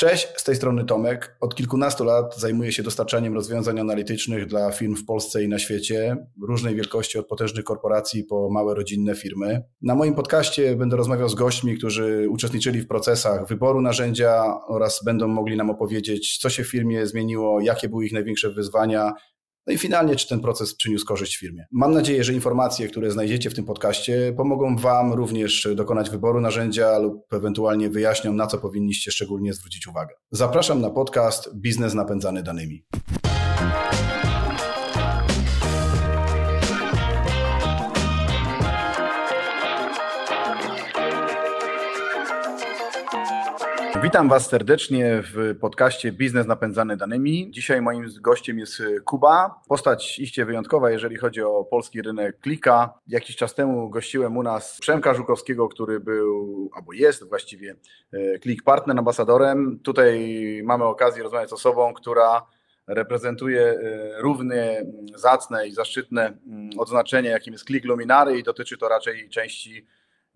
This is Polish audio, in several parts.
Cześć, z tej strony Tomek. Od kilkunastu lat zajmuję się dostarczaniem rozwiązań analitycznych dla firm w Polsce i na świecie, różnej wielkości, od potężnych korporacji po małe rodzinne firmy. Na moim podcaście będę rozmawiał z gośćmi, którzy uczestniczyli w procesach wyboru narzędzia oraz będą mogli nam opowiedzieć, co się w firmie zmieniło, jakie były ich największe wyzwania, no i finalnie, czy ten proces przyniósł korzyść firmie. Mam nadzieję, że informacje, które znajdziecie w tym podcaście, pomogą Wam również dokonać wyboru narzędzia lub ewentualnie wyjaśnią, na co powinniście szczególnie zwrócić uwagę. Zapraszam na podcast Biznes napędzany danymi. Witam Was serdecznie w podcaście Biznes napędzany danymi. Dzisiaj moim gościem jest Kuba. Postać iście wyjątkowa, jeżeli chodzi o polski rynek klika. Jakiś czas temu gościłem u nas Przemka Żukowskiego, który był, albo jest właściwie klik partner, ambasadorem. Tutaj mamy okazję rozmawiać z osobą, która reprezentuje e, równie zacne i zaszczytne odznaczenie, jakim jest klik Luminary i dotyczy to raczej części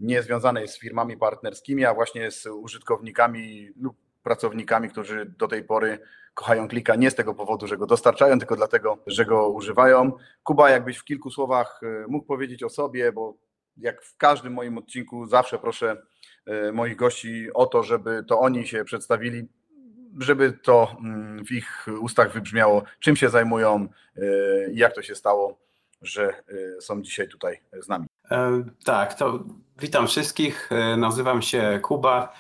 nie związanej z firmami partnerskimi, a właśnie z użytkownikami lub pracownikami, którzy do tej pory kochają klika nie z tego powodu, że go dostarczają, tylko dlatego, że go używają. Kuba, jakbyś w kilku słowach e, mógł powiedzieć o sobie, bo jak w każdym moim odcinku zawsze proszę e, moich gości o to, żeby to oni się przedstawili, żeby to mm, w ich ustach wybrzmiało, czym się zajmują e, i jak to się stało, że są dzisiaj tutaj z nami. Tak, to witam wszystkich. E, nazywam się Kuba.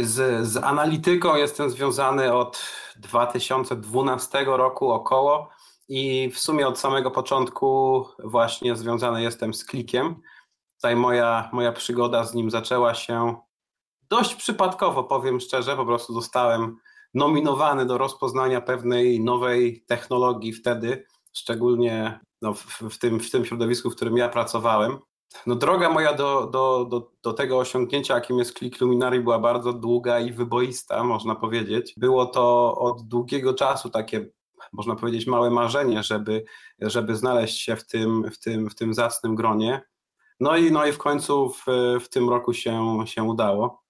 Z, z analityką jestem związany od 2012 roku około i w sumie od samego początku właśnie związany jestem z klikiem. Tutaj moja, moja przygoda z nim zaczęła się dość przypadkowo, powiem szczerze. Po prostu zostałem nominowany do rozpoznania pewnej nowej technologii wtedy, szczególnie no, w, w, tym, w tym środowisku, w którym ja pracowałem. No droga moja do, do, do, do tego osiągnięcia, jakim jest Click Luminary, była bardzo długa i wyboista, można powiedzieć. Było to od długiego czasu takie, można powiedzieć, małe marzenie, żeby, żeby znaleźć się w tym, w tym, w tym zacnym gronie. No i, no i w końcu w, w tym roku się, się udało.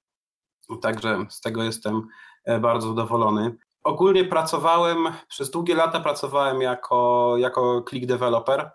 Także z tego jestem e, bardzo zadowolony. Ogólnie pracowałem, przez długie lata pracowałem jako, jako click developer,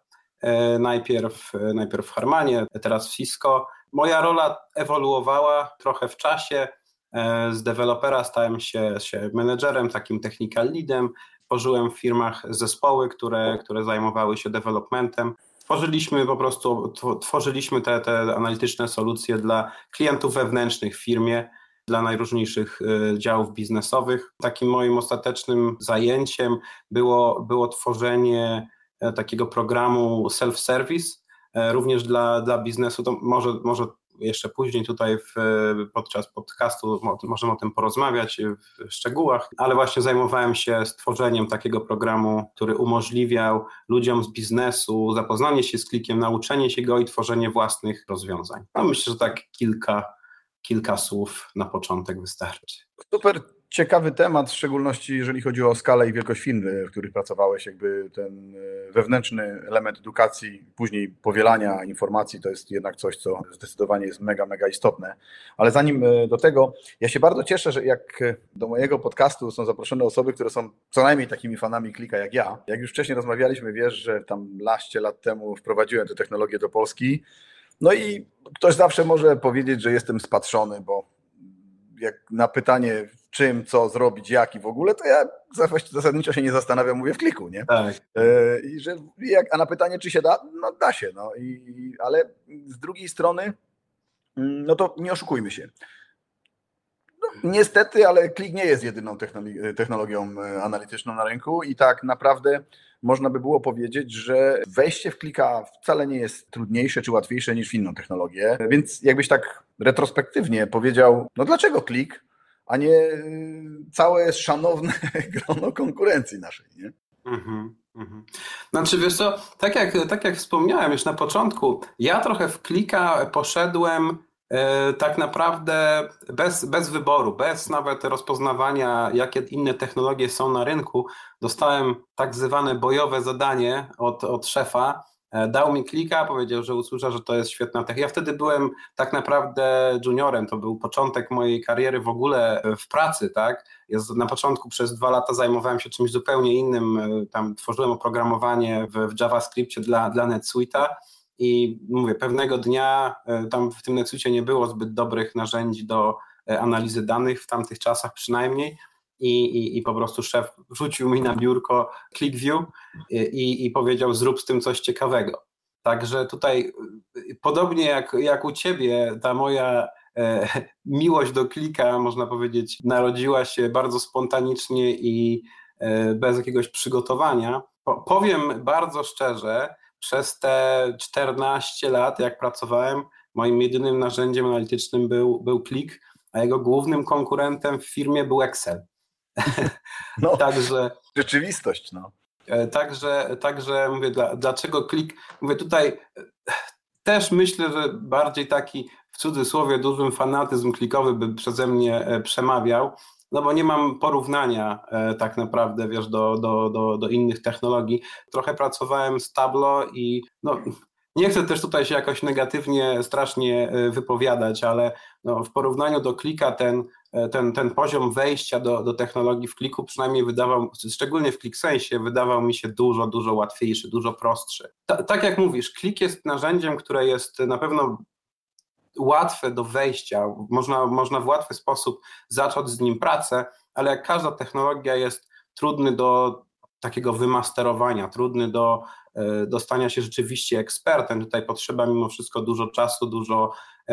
najpierw, e, najpierw w Harmanie, teraz w Cisco. Moja rola ewoluowała trochę w czasie. E, z dewelopera stałem się, się menedżerem, takim technical leadem. Tworzyłem w firmach zespoły, które, które zajmowały się developmentem. Tworzyliśmy po prostu, tworzyliśmy te, te analityczne solucje dla klientów wewnętrznych w firmie, dla najróżniejszych działów biznesowych. Takim moim ostatecznym zajęciem było, było tworzenie E, takiego programu self-service, e, również dla, dla biznesu. To może, może jeszcze później tutaj w, podczas podcastu możemy o tym porozmawiać w szczegółach, ale właśnie zajmowałem się stworzeniem takiego programu, który umożliwiał ludziom z biznesu zapoznanie się z klikiem, nauczenie się go i tworzenie własnych rozwiązań. No myślę, że tak kilka, kilka słów na początek wystarczy. Super ciekawy temat, w szczególności jeżeli chodzi o skalę i wielkość firm, w których pracowałeś. Jakby ten e, wewnętrzny element edukacji, później powielania informacji, to jest jednak coś, co zdecydowanie jest mega, mega istotne. Ale zanim e, do tego, ja się bardzo cieszę, że jak do mojego podcastu są zaproszone osoby, które są co najmniej takimi fanami klika jak ja. Jak już wcześniej rozmawialiśmy, wiesz, że tam laście lat temu wprowadziłem tę technologię do Polski. No i ktoś zawsze może powiedzieć, że jestem spatrzony, bo jak na pytanie, czym, co zrobić, jak i w ogóle, to ja zasadniczo się nie zastanawiam, mówię w kliku, nie? Tak. E, I że jak, a na pytanie, czy się da, no da się, no i, ale z drugiej strony, mm, no to nie oszukujmy się. No, niestety, ale klik nie jest jedyną technologią e, analityczną na rynku i tak naprawdę można by było powiedzieć, że wejście w klika wcale nie jest trudniejsze czy łatwiejsze niż w inną technologię. Więc jakbyś tak retrospektywnie powiedział, no dlaczego klik, a nie y, całe szanowne grono konkurencji naszej, nie? Mhm, mhm. Znaczy wiesz co, tak jak, tak jak wspomniałem już na początku, ja trochę w klika poszedłem E, tak naprawdę bez, bez wyboru, bez nawet rozpoznawania, jakie inne technologie są na rynku, dostałem tak zwane bojowe zadanie od, od szefa, dał mi klika, powiedział, że usłyszał, że to jest świetna technika. Ja wtedy byłem tak naprawdę juniorem, to był początek mojej kariery w ogóle w pracy, tak? Ja na początku przez dwa lata zajmowałem się czymś zupełnie innym, e, tam tworzyłem oprogramowanie w, w JavaScriptie dla, dla NetSuite'a i mówię, pewnego dnia e, tam w tym NetSuite nie było zbyt dobrych narzędzi do analizy danych, w tamtych czasach przynajmniej, i, i, i po prostu szef rzucił mi na biurko ClickView i, i powiedział zrób z tym coś ciekawego. Także tutaj podobnie jak, jak u ciebie, ta moja e, miłość do klika, można powiedzieć, narodziła się bardzo spontanicznie i e, bez jakiegoś przygotowania. Po, powiem bardzo szczerze, przez te 14 lat, jak pracowałem, moim jedynym narzędziem analitycznym był, był Klik, a jego głównym konkurentem w firmie był Excel. No, także, rzeczywistość. No. E, także, także mówię, dla, dlaczego klik? Mówię tutaj e, też myślę, że bardziej taki w cudzysłowie dużym fanatyzm klikowy by przeze mnie e, przemawiał, no bo nie mam porównania tak naprawdę, wiesz, do, do, do, do innych technologii. Trochę pracowałem z Tableau i no, nie chcę też tutaj się jakoś negatywnie strasznie wypowiadać, ale no, w porównaniu do klika ten ten, ten poziom wejścia do, do technologii w kliku przynajmniej wydawał, szczególnie w ClickSense, wydawał mi się dużo, dużo łatwiejszy, dużo prostszy. Ta, tak jak mówisz, klik jest narzędziem, które jest na pewno łatwe do wejścia, można, można w łatwy sposób zacząć z nim pracę, ale jak każda technologia jest trudny do takiego wymasterowania, trudny do e, dostania się rzeczywiście ekspertem. Tutaj potrzeba mimo wszystko dużo czasu, dużo, e,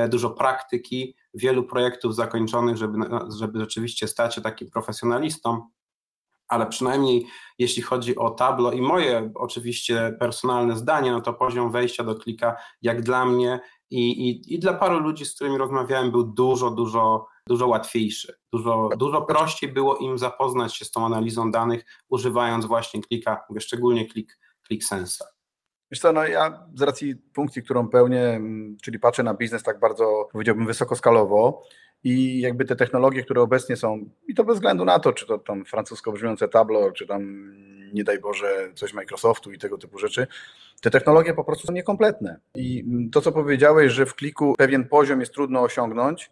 dużo praktyki, wielu projektów zakończonych, żeby, żeby rzeczywiście stać się takim profesjonalistą, ale przynajmniej jeśli chodzi o Tableau i moje oczywiście personalne zdanie, no to poziom wejścia do klika, jak dla mnie i, i, i dla paru ludzi, z którymi rozmawiałem, był dużo, dużo, dużo łatwiejszy. Dużo, dużo prościej było im zapoznać się z tą analizą danych, używając właśnie klika, mówię szczególnie klik, klik Sensa. Wiesz co, no ja z racji funkcji, którą pełnię, mm, czyli patrzę na biznes tak bardzo, powiedziałbym, wysokoskalowo i jakby te technologie, które obecnie są, i to bez względu na to, czy to tam francusko brzmiące Tableau, czy tam nie daj Boże coś Microsoftu i tego typu rzeczy, te technologie po prostu są niekompletne. I mm, to, co powiedziałeś, że w kliku pewien poziom jest trudno osiągnąć,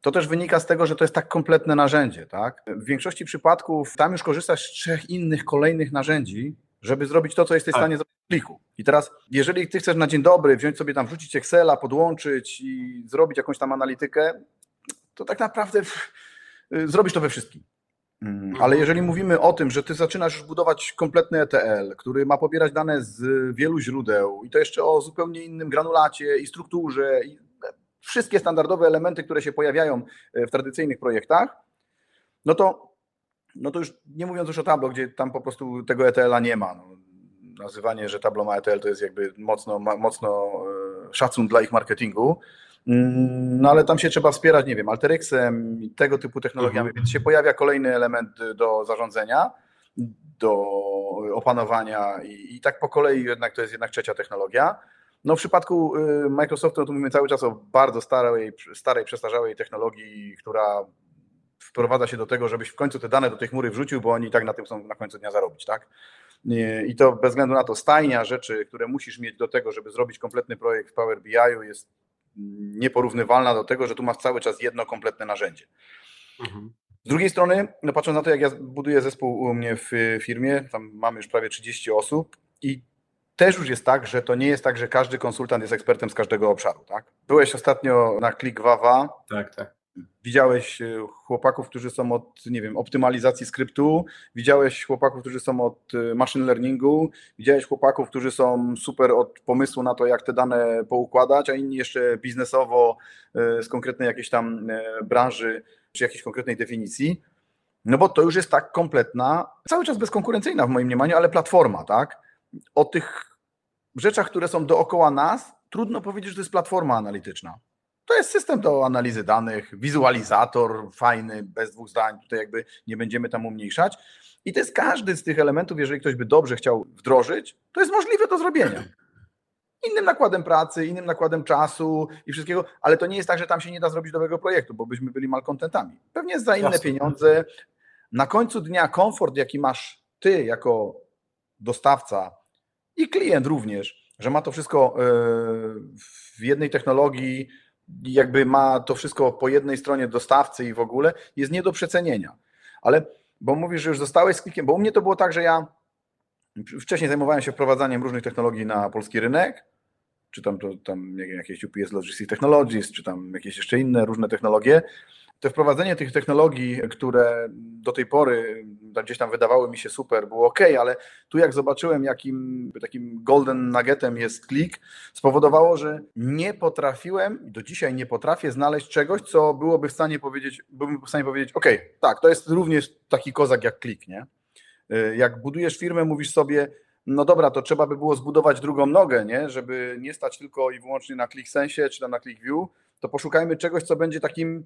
to też wynika z tego, że to jest tak kompletne narzędzie. Tak? W większości przypadków tam już korzystasz z trzech innych kolejnych narzędzi, żeby zrobić to, co jesteś w tak. stanie zrobić w pliku. I teraz, jeżeli ty chcesz na dzień dobry wziąć sobie tam, wrzucić Excela, podłączyć i zrobić jakąś tam analitykę, to tak naprawdę y, zrobisz to we wszystkim. Mm, mhm. Ale jeżeli mówimy o tym, że ty zaczynasz już budować kompletny ETL, który ma pobierać dane z wielu źródeł i to jeszcze o zupełnie innym granulacie i strukturze i wszystkie standardowe elementy, które się pojawiają e, w tradycyjnych projektach, no to no to już nie mówiąc już o Tableau, gdzie tam po prostu tego ETL-a nie ma. No, nazywanie, że Tableau ma ETL to jest jakby mocno, mocno e, szacun dla ich marketingu. Mm, no ale tam się trzeba wspierać, nie wiem, Alteryxem i tego typu technologiami, mhm. więc się pojawia kolejny element do zarządzania, do opanowania i, i tak po kolei jednak to jest jednak trzecia technologia. No w przypadku y, Microsoftu no to mówimy cały czas o bardzo starej, starej, przestarzałej technologii, która wprowadza się do tego, żebyś w końcu te dane do tej chmury wrzucił, bo oni tak na tym chcą na końcu dnia zarobić, tak? I to bez względu na to stajnia rzeczy, które musisz mieć do tego, żeby zrobić kompletny projekt w Power BI jest nieporównywalna do tego, że tu masz cały czas jedno kompletne narzędzie. Mhm. Z drugiej strony, no patrząc na to, jak ja buduję zespół u mnie w firmie, tam mamy już prawie 30 osób i też już jest tak, że to nie jest tak, że każdy konsultant jest ekspertem z każdego obszaru, tak? Byłeś ostatnio na Klik Wawa. Tak, tak. Widziałeś e, chłopaków, którzy są od, nie wiem, optymalizacji skryptu, widziałeś chłopaków, którzy są od e, machine learningu, widziałeś chłopaków, którzy są super od pomysłu na to, jak te dane poukładać, a inni jeszcze biznesowo e, z konkretnej jakiejś tam branży, czy jakiejś konkretnej definicji. No bo to już jest tak kompletna, cały czas bezkonkurencyjna w moim mniemaniu, ale platforma, tak? O tych rzeczach, które są dookoła nas, trudno powiedzieć, że to jest platforma analityczna. To jest system do analizy danych, wizualizator fajny, bez dwóch zdań, tutaj jakby nie będziemy tam umniejszać. I to jest każdy z tych elementów, jeżeli ktoś by dobrze chciał wdrożyć, to jest możliwe do zrobienia. Innym nakładem pracy, innym nakładem czasu i wszystkiego, ale to nie jest tak, że tam się nie da zrobić nowego projektu, bo byśmy byli malkontentami. Pewnie za inne Jasne. pieniądze. Na końcu dnia komfort, jaki masz ty jako dostawca i klient również, że ma to wszystko e, w jednej technologii, jakby ma to wszystko po jednej stronie dostawcy i w ogóle, jest nie do przecenienia. Ale, bo mówisz, że już zostałeś z klikiem, bo u mnie to było tak, że ja wcześniej zajmowałem się wprowadzaniem różnych technologii na polski rynek, czy tam, to, tam jakieś UPS Logistics Technologies, czy tam jakieś jeszcze inne różne technologie, to wprowadzenie tych technologii, które do tej pory gdzieś tam wydawały mi się super, było ok, ale tu jak zobaczyłem, jakim takim golden nuggetem jest klik, spowodowało, że nie potrafiłem, do dzisiaj nie potrafię znaleźć czegoś, co byłoby w stanie powiedzieć, byłbym w stanie powiedzieć, ok, tak, to jest również taki kozak jak klik, nie? Y, jak budujesz firmę, mówisz sobie, no dobra, to trzeba by było zbudować drugą nogę, nie? żeby nie stać tylko i wyłącznie na ClickSense czy tam na ClickView, to poszukajmy czegoś, co będzie takim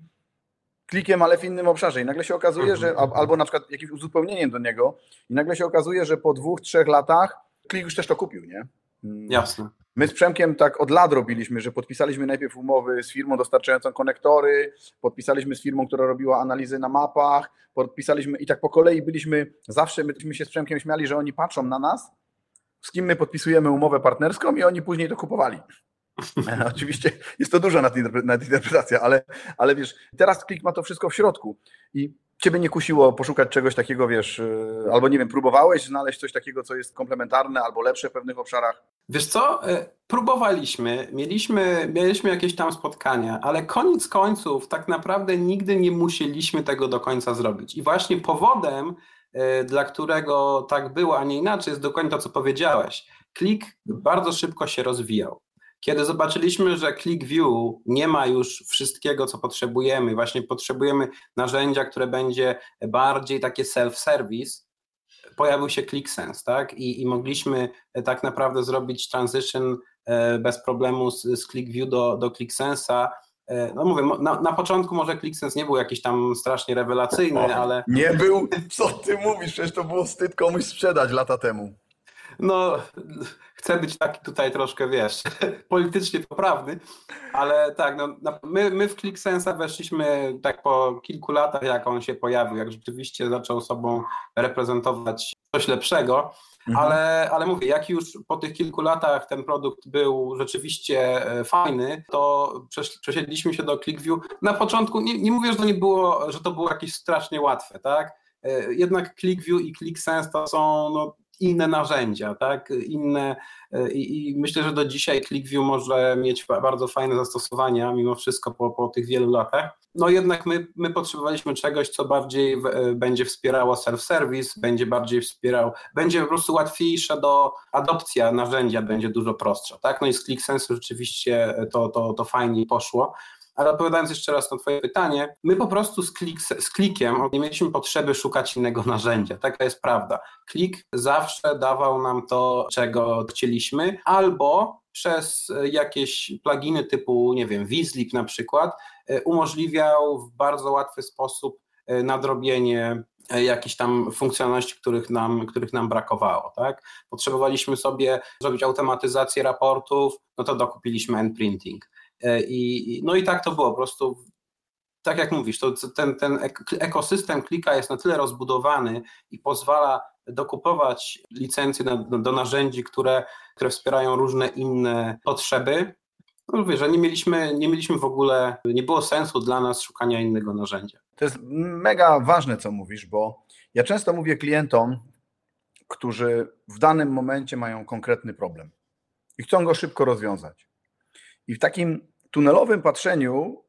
klikiem, ale w innym obszarze. I nagle się okazuje, że albo na przykład jakimś uzupełnieniem do niego, i nagle się okazuje, że po dwóch, trzech latach klik już też to kupił, nie? Mm. Jasne. My z Przemkiem tak od lat robiliśmy, że podpisaliśmy najpierw umowy z firmą dostarczającą konektory, podpisaliśmy z firmą, która robiła analizy na mapach, podpisaliśmy i tak po kolei byliśmy, zawsze myśmy się z Przemkiem śmiali, że oni patrzą na nas, z kim my podpisujemy umowę partnerską i oni później to kupowali. Oczywiście jest to duża nadinterpretacja, ale, ale wiesz, teraz klik ma to wszystko w środku i ciebie nie kusiło poszukać czegoś takiego, wiesz, y, albo nie wiem, próbowałeś znaleźć coś takiego, co jest komplementarne albo lepsze w pewnych obszarach? Wiesz co, y, próbowaliśmy, mieliśmy, mieliśmy jakieś tam spotkania, ale koniec końców tak naprawdę nigdy nie musieliśmy tego do końca zrobić. I właśnie powodem, y, dla którego tak było, a nie inaczej, jest dokładnie to, co powiedziałeś. Klik bardzo szybko się rozwijał. Kiedy zobaczyliśmy, że ClickView nie ma już wszystkiego, co potrzebujemy, właśnie potrzebujemy narzędzia, które będzie bardziej takie self-service, pojawił się ClickSense, tak? I, I mogliśmy tak naprawdę zrobić transition e, bez problemu z, z ClickView do, do ClickSense'a. E, no mówię, na, na, początku może ClickSense nie był jakiś tam strasznie rewelacyjny, ale... Nie był? Co ty mówisz? Przecież to było wstyd komuś sprzedać lata temu. No, chcę być taki tutaj troszkę, wiesz, politycznie poprawny, ale tak, no, my, my w ClickSense weszliśmy tak po kilku latach, jak on się pojawił, jak rzeczywiście zaczął sobą reprezentować coś lepszego, mhm. ale, ale mówię, jak już po tych kilku latach ten produkt był rzeczywiście e, fajny, to przesiedliśmy się do ClickView. Na początku, nie, nie mówię, że to nie było, że to było jakieś strasznie łatwe, tak? E, jednak ClickView i ClickSense to są no, inne narzędzia, tak? Inne e, i, i, myślę, że do dzisiaj ClickView może mieć bardzo fajne zastosowania mimo wszystko po, po tych wielu latach. No jednak my, my potrzebowaliśmy czegoś, co bardziej w, e, będzie wspierało self-service, będzie bardziej wspierał, będzie po prostu łatwiejsze do adopcja narzędzia, będzie dużo prostsza, tak? No i z ClickSense rzeczywiście to, to, to fajnie poszło. Ale odpowiadając jeszcze raz na Twoje pytanie, my po prostu z, klik, z klikiem nie mieliśmy potrzeby szukać innego narzędzia. Taka jest prawda. Klik zawsze dawał nam to, czego chcieliśmy, albo przez jakieś pluginy typu, nie wiem, Vizlib na przykład, e, umożliwiał w bardzo łatwy sposób e, nadrobienie e, jakichś tam funkcjonalności, których nam, których nam brakowało. Tak? Potrzebowaliśmy sobie zrobić automatyzację raportów, no to dokupiliśmy endprinting. E, I, no i tak to było, po prostu tak jak mówisz, to ten, ten ekosystem klika jest na tyle rozbudowany i pozwala dokupować licencje do, do narzędzi, które, które wspierają różne inne potrzeby. No mówię, że nie mieliśmy, nie mieliśmy w ogóle, nie było sensu dla nas szukania innego narzędzia. To jest mega ważne, co mówisz, bo ja często mówię klientom, którzy w danym momencie mają konkretny problem i chcą go szybko rozwiązać. I w takim tunelowym patrzeniu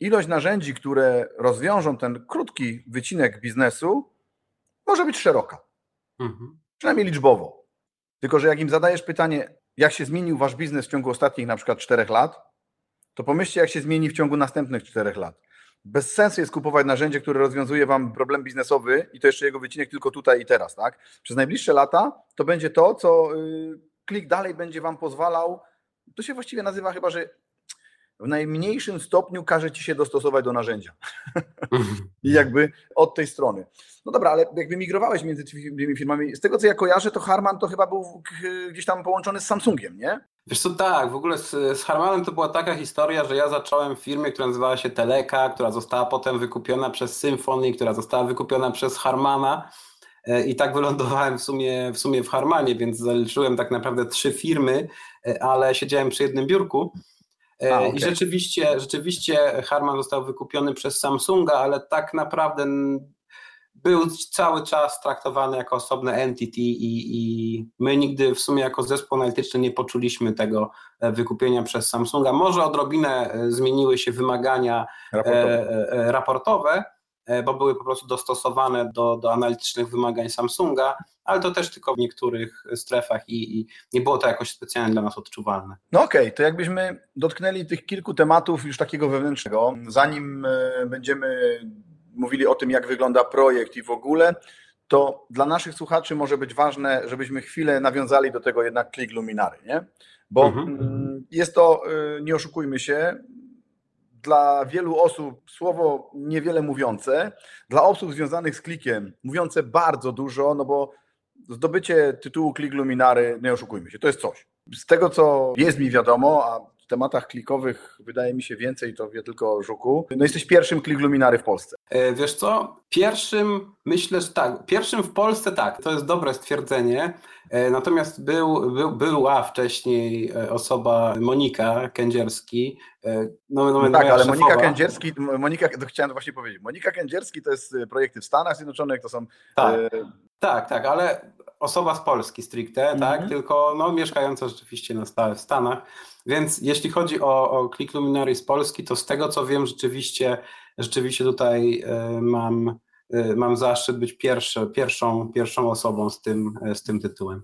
ilość narzędzi, które rozwiążą ten krótki wycinek biznesu, może być szeroka. Mhm. Przynajmniej liczbowo. Tylko, że jak im zadajesz pytanie, jak się zmienił wasz biznes w ciągu ostatnich na przykład czterech lat, to pomyślcie, jak się zmieni w ciągu następnych czterech lat. Bez sensu jest kupować narzędzie, które rozwiązuje wam problem biznesowy i to jeszcze jego wycinek tylko tutaj i teraz. Tak? Przez najbliższe lata to będzie to, co y, klik dalej będzie wam pozwalał. To się właściwie nazywa chyba, że w najmniejszym stopniu każe ci się dostosować do narzędzia. I jakby od tej strony. No dobra, ale jakby migrowałeś między tymi firmami, z tego co ja kojarzę, to Harman to chyba był gdzieś tam połączony z Samsungiem, nie? Wiesz co, tak, w ogóle z, z Harmanem to była taka historia, że ja zacząłem w firmie, która nazywała się Teleka, która została potem wykupiona przez Symfony, która została wykupiona przez Harmana i tak wylądowałem w sumie, w sumie w Harmanie, więc zaliczyłem tak naprawdę trzy firmy, ale siedziałem przy jednym biurku. A, okay. I rzeczywiście, rzeczywiście Harman został wykupiony przez Samsunga, ale tak naprawdę był cały czas traktowany jako osobne entity i, i my nigdy w sumie jako zespół analityczny nie poczuliśmy tego e, wykupienia przez Samsunga. Może odrobinę e, zmieniły się wymagania raportowe, e, raportowe bo były po prostu dostosowane do, do analitycznych wymagań Samsunga, ale to też tylko w niektórych strefach i, i nie było to jakoś specjalnie dla nas odczuwalne. No okej, okay, to jakbyśmy dotknęli tych kilku tematów już takiego wewnętrznego, zanim będziemy mówili o tym, jak wygląda projekt i w ogóle, to dla naszych słuchaczy może być ważne, żebyśmy chwilę nawiązali do tego jednak klik luminary, nie? Bo mhm. Mm, jest to, y, nie oszukujmy się, dla wielu osób słowo niewiele mówiące, dla osób związanych z klikiem mówiące bardzo dużo, no bo zdobycie tytułu klik luminary, nie oszukujmy się, to jest coś. Z tego, co jest mi wiadomo, a tematach klikowych wydaje mi się więcej, to wie tylko Żuku. No jesteś pierwszym klik luminary w Polsce. E, wiesz co? Pierwszym, myślę, że tak. Pierwszym w Polsce tak, to jest dobre stwierdzenie. E, natomiast był, był, była wcześniej e, osoba Monika Kędzierski. No, no, no tak, ale szefowa. Monika Kędzierski, Monika, to chciałem właśnie powiedzieć. Monika Kędzierski to jest projekty w Stanach Zjednoczonych, to są. Tak, e... tak, tak, ale osoba z Polski stricte, mm -hmm. tak, tylko no, mieszkająca rzeczywiście na stałe w Stanach. Więc jeśli chodzi o, o Click Luminary z Polski, to z tego co wiem, rzeczywiście, rzeczywiście tutaj e, mam, e, mam zaszczyt być pierwszy, pierwszą, pierwszą osobą z tym, e, z tym tytułem.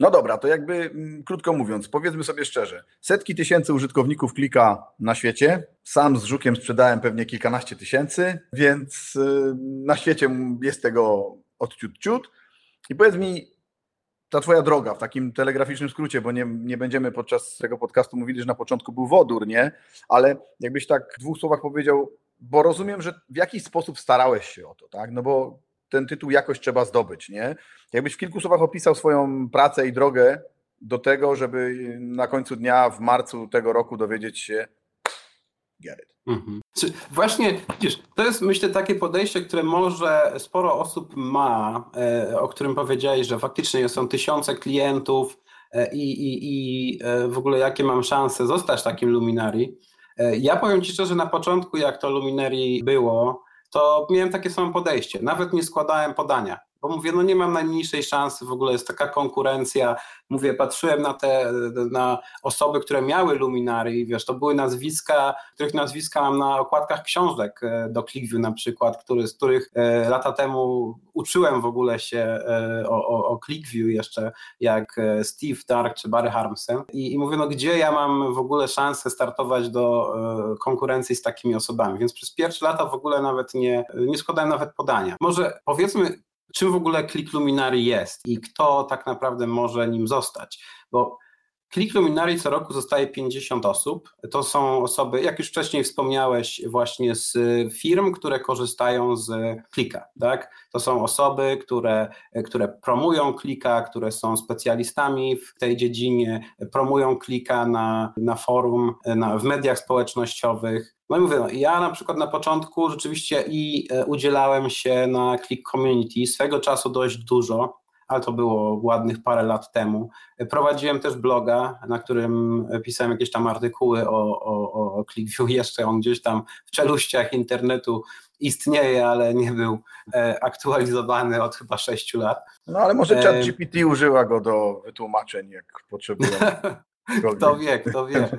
No dobra, to jakby mm, krótko mówiąc, powiedzmy sobie szczerze, setki tysięcy użytkowników klika na świecie. Sam z Żukiem sprzedałem pewnie kilkanaście tysięcy, więc na świecie jest tego od ciut ciut. I powiedz mi, ta twoja droga w takim telegraficznym skrócie, bo nie, nie będziemy podczas tego podcastu mówili, że na początku był wodór, nie? Ale jakbyś tak w dwóch słowach powiedział, bo rozumiem, że w jakiś sposób starałeś się o to, tak? No bo ten tytuł jakoś trzeba zdobyć, nie? Jakbyś w kilku słowach opisał swoją pracę i drogę do tego, żeby na końcu dnia w marcu tego roku dowiedzieć się, get it. Mhm. Właśnie, widzisz, to jest myślę takie podejście, które może sporo osób ma, e, o którym powiedziałeś, że faktycznie są tysiące klientów e, i, i, i e, w ogóle jakie mam szanse zostać takim luminari. Ja powiem Ci szczerze, na początku jak to luminari było, to miałem takie samo podejście. Nawet nie składałem podania bo mówię, no nie mam najmniejszej szansy, w ogóle jest taka konkurencja. Mówię, patrzyłem na te na osoby, które miały luminary i wiesz, to były nazwiska, których nazwiska mam na okładkach książek e, do ClickView na przykład, który, z których e, lata temu uczyłem w ogóle się e, o, o, o ClickView jeszcze, jak Steve Dark czy Barry Harmsen I, i mówię, no gdzie ja mam w ogóle szansę startować do konkurencji z takimi osobami, więc przez pierwsze lata w ogóle nawet nie, nie składałem nawet podania. Może powiedzmy czym w ogóle Click Luminary jest i kto tak naprawdę może nim zostać. Bo Click Luminary co roku zostaje 50 osób. To są osoby, jak już wcześniej wspomniałeś, właśnie z firm, które korzystają z klika. Tak? To są osoby, które, które promują klika, które są specjalistami w tej dziedzinie, promują klika na, na forum, na, w mediach społecznościowych. No i mówię, no, ja na przykład na początku rzeczywiście i e, udzielałem się na Click Community swego czasu dość dużo ale to było ładnych parę lat temu. Prowadziłem też bloga, na którym pisałem jakieś tam artykuły o, o, o ClickView. Jeszcze on gdzieś tam w czeluściach internetu istnieje, ale nie był e, aktualizowany od chyba sześciu lat. No ale może ChatGPT e... użyła go do wytłumaczeń, jak potrzebuje. kto wie, kto wie.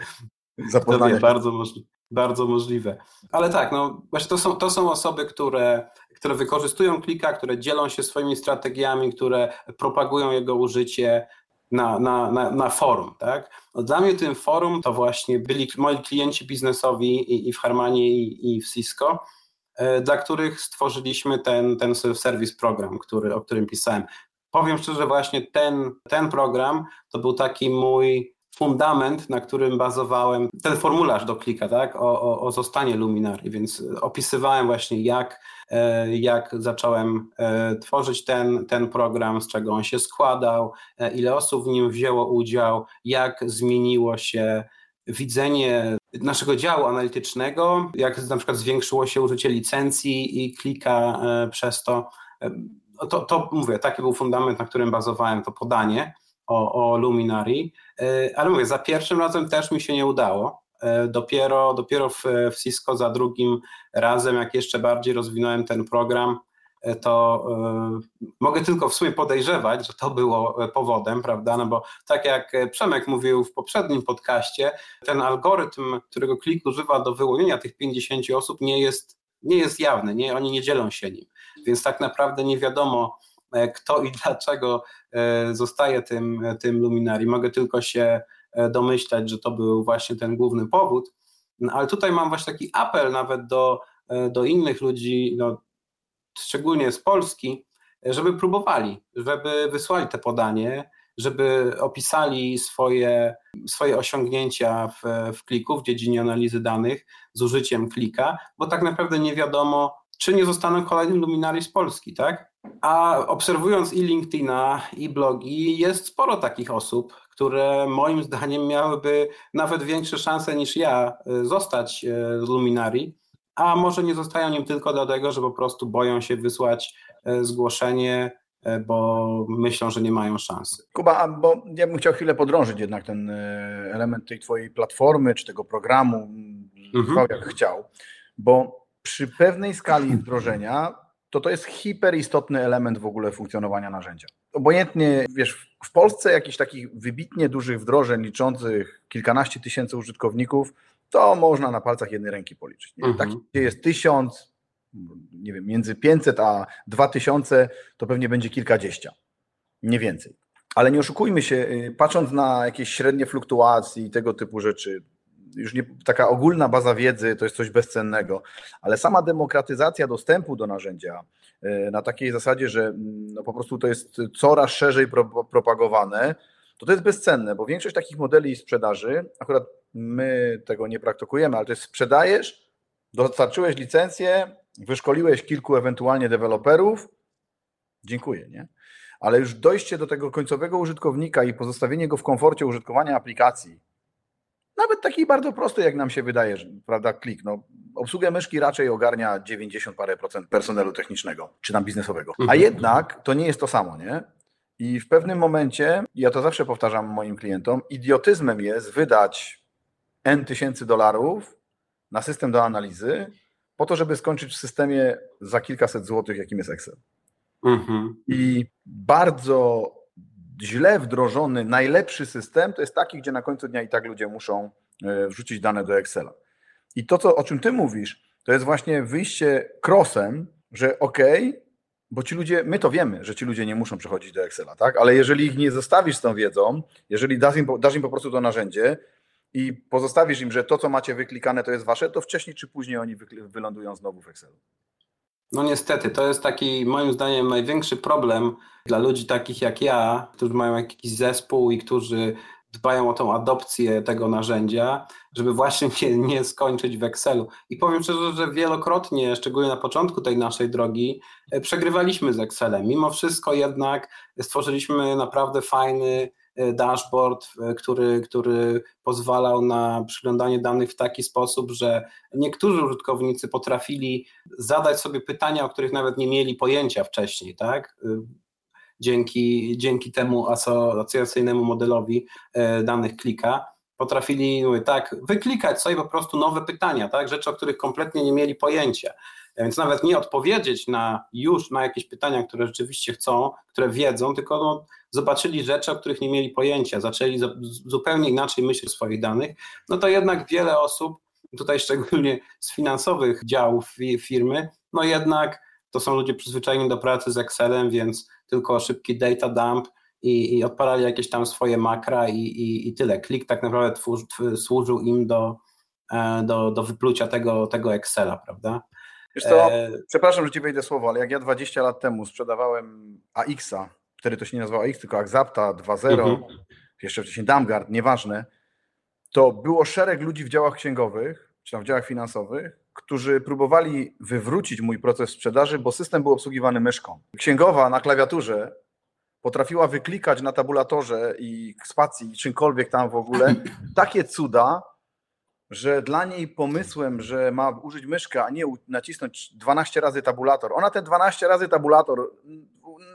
Kto wie, bardzo możliwe. Bardzo możliwe. Ale tak, no właśnie to są, to są osoby, które, które wykorzystują klika, które dzielą się swoimi strategiami, które propagują jego użycie na, na, na, na forum. Tak? No dla mnie tym forum to właśnie byli moi klienci biznesowi i, i w Harmanie i, i w Cisco, e, dla których stworzyliśmy ten, ten self-service program, który, o którym pisałem. Powiem szczerze, właśnie ten, ten program to był taki mój fundament, na którym bazowałem, ten formularz do klika, tak, o, o, o zostanie Luminary, więc opisywałem właśnie jak, e, jak zacząłem e, tworzyć ten, ten program, z czego on się składał, e, ile osób w nim wzięło udział, jak zmieniło się widzenie naszego działu analitycznego, jak na przykład zwiększyło się użycie licencji i klika przez to. to, to mówię, taki był fundament, na którym bazowałem to podanie o, o Luminari, ale mówię, za pierwszym razem też mi się nie udało. Dopiero, dopiero w, w Cisco za drugim razem, jak jeszcze bardziej rozwinąłem ten program, to y, mogę tylko w sumie podejrzewać, że to było powodem, prawda? No bo tak jak Przemek mówił w poprzednim podcaście, ten algorytm, którego klik używa do wyłonienia tych 50 osób, nie jest, nie jest jawny, nie, oni nie dzielą się nim. Więc tak naprawdę nie wiadomo, e, kto i dlaczego e, zostaje tym, tym luminari. Mogę tylko się e, domyślać, że to był właśnie ten główny powód. No, ale tutaj mam właśnie taki apel nawet do, do innych ludzi, no, szczególnie z Polski, żeby próbowali, żeby wysłali te podanie, żeby opisali swoje, swoje osiągnięcia w, w kliku, w dziedzinie analizy danych z użyciem klika, bo tak naprawdę nie wiadomo, czy nie zostaną kolejnym luminari z Polski, tak? A obserwując i LinkedIna, i blogi, jest sporo takich osób, które moim zdaniem miałyby nawet większe szanse niż ja e, zostać e, luminari, a może nie zostają nim tylko dlatego, że po prostu boją się wysłać e, zgłoszenie, bo myślą, że nie mają szansy. Kuba, bo ja bym chciał chwilę podrążyć jednak ten element tej twojej platformy, czy tego programu, mhm. jak chciał, bo przy pewnej skali wdrożenia to to jest hiperistotny element w ogóle funkcjonowania narzędzia. Obojętnie, wiesz, w Polsce jakichś takich wybitnie dużych wdrożeń liczących kilkanaście tysięcy użytkowników to można na palcach jednej ręki policzyć. Nie? Mhm. Tak, gdzie jest tysiąc, nie wiem, między 500 a 2000, to pewnie będzie kilkadziesiąt, nie więcej. Ale nie oszukujmy się, y, patrząc na jakieś średnie fluktuacje i tego typu rzeczy, już nie, taka ogólna baza wiedzy to jest coś bezcennego, ale sama demokratyzacja dostępu do narzędzia y, na takiej zasadzie, że mm, no po prostu to jest coraz szerzej pro, propagowane, to to jest bezcenne, bo większość takich modeli sprzedaży, akurat my tego nie praktykujemy, ale to jest sprzedajesz, dostarczyłeś licencję, wyszkoliłeś kilku ewentualnie deweloperów, dziękuję, nie? Ale już dojście do tego końcowego użytkownika i pozostawienie go w komforcie użytkowania aplikacji, nawet takiej bardzo prostej, jak nam się wydaje, prawda, klik, no, obsługę myszki raczej ogarnia 90 parę procent personelu technicznego, czy tam biznesowego. A mhm. jednak to nie jest to samo, nie? I w pewnym momencie, ja to zawsze powtarzam moim klientom, idiotyzmem jest wydać N tysięcy dolarów na system do analizy, po to, żeby skończyć w systemie za kilkaset złotych, jakim jest Excel. Mhm. I bardzo źle wdrożony, najlepszy system to jest taki, gdzie na końcu dnia i tak ludzie muszą e, wrzucić dane do Excela. I to, co, o czym ty mówisz, to jest właśnie wyjście crossem, że ok, bo ci ludzie, my to wiemy, że ci ludzie nie muszą przechodzić do Excela, tak? Ale jeżeli ich nie zostawisz z tą wiedzą, jeżeli dasz im, dasz im po prostu to narzędzie, i pozostawisz im, że to, co macie wyklikane, to jest wasze, to wcześniej czy później oni wylądują znowu w Excelu. No niestety, to jest taki moim zdaniem największy problem dla ludzi takich jak ja, którzy mają jakiś zespół i którzy dbają o tą adopcję tego narzędzia, żeby właśnie nie, nie skończyć w Excelu. I powiem szczerze, że wielokrotnie, szczególnie na początku tej naszej drogi, e, przegrywaliśmy z Excelem. Mimo wszystko jednak stworzyliśmy naprawdę fajny dashboard, e, który, który pozwalał na przyglądanie danych w taki sposób, że niektórzy użytkownicy potrafili zadać sobie pytania, o których nawet nie mieli pojęcia wcześniej, tak? E, dzięki, dzięki temu asocjacyjnemu modelowi danych klika potrafili mówię, tak, wyklikać sobie po prostu nowe pytania, tak, rzeczy, o których kompletnie nie mieli pojęcia. Więc nawet nie odpowiedzieć na już na jakieś pytania, które rzeczywiście chcą, które wiedzą, tylko no, zobaczyli rzeczy, o których nie mieli pojęcia, zaczęli zupełnie inaczej myśleć o swoich danych, no to jednak wiele osób, tutaj szczególnie z finansowych działów firmy, no jednak to są ludzie przyzwyczajeni do pracy z Excelem, więc tylko szybki data dump i, i odpalali jakieś tam swoje makra i, i, i tyle. Klik tak naprawdę służył im do, e, do, do wyplucia tego, tego Excela, prawda? Wiesz co, e... przepraszam, że ci wejdę słowo, ale jak ja 20 lat temu sprzedawałem AX-a, wtedy to się nie nazywało AX, tylko Axapta 2.0, mhm. jeszcze wcześniej Damgard, nieważne, to było szereg ludzi w działach księgowych, czy tam w działach finansowych, którzy próbowali wywrócić mój proces sprzedaży, bo system był obsługiwany myszką. Księgowa na klawiaturze potrafiła wyklikać na tabulatorze i spacji, czymkolwiek tam w ogóle, takie cuda, że dla niej pomysłem, że ma użyć myszkę, a nie nacisnąć 12 razy tabulator. Ona te 12 razy tabulator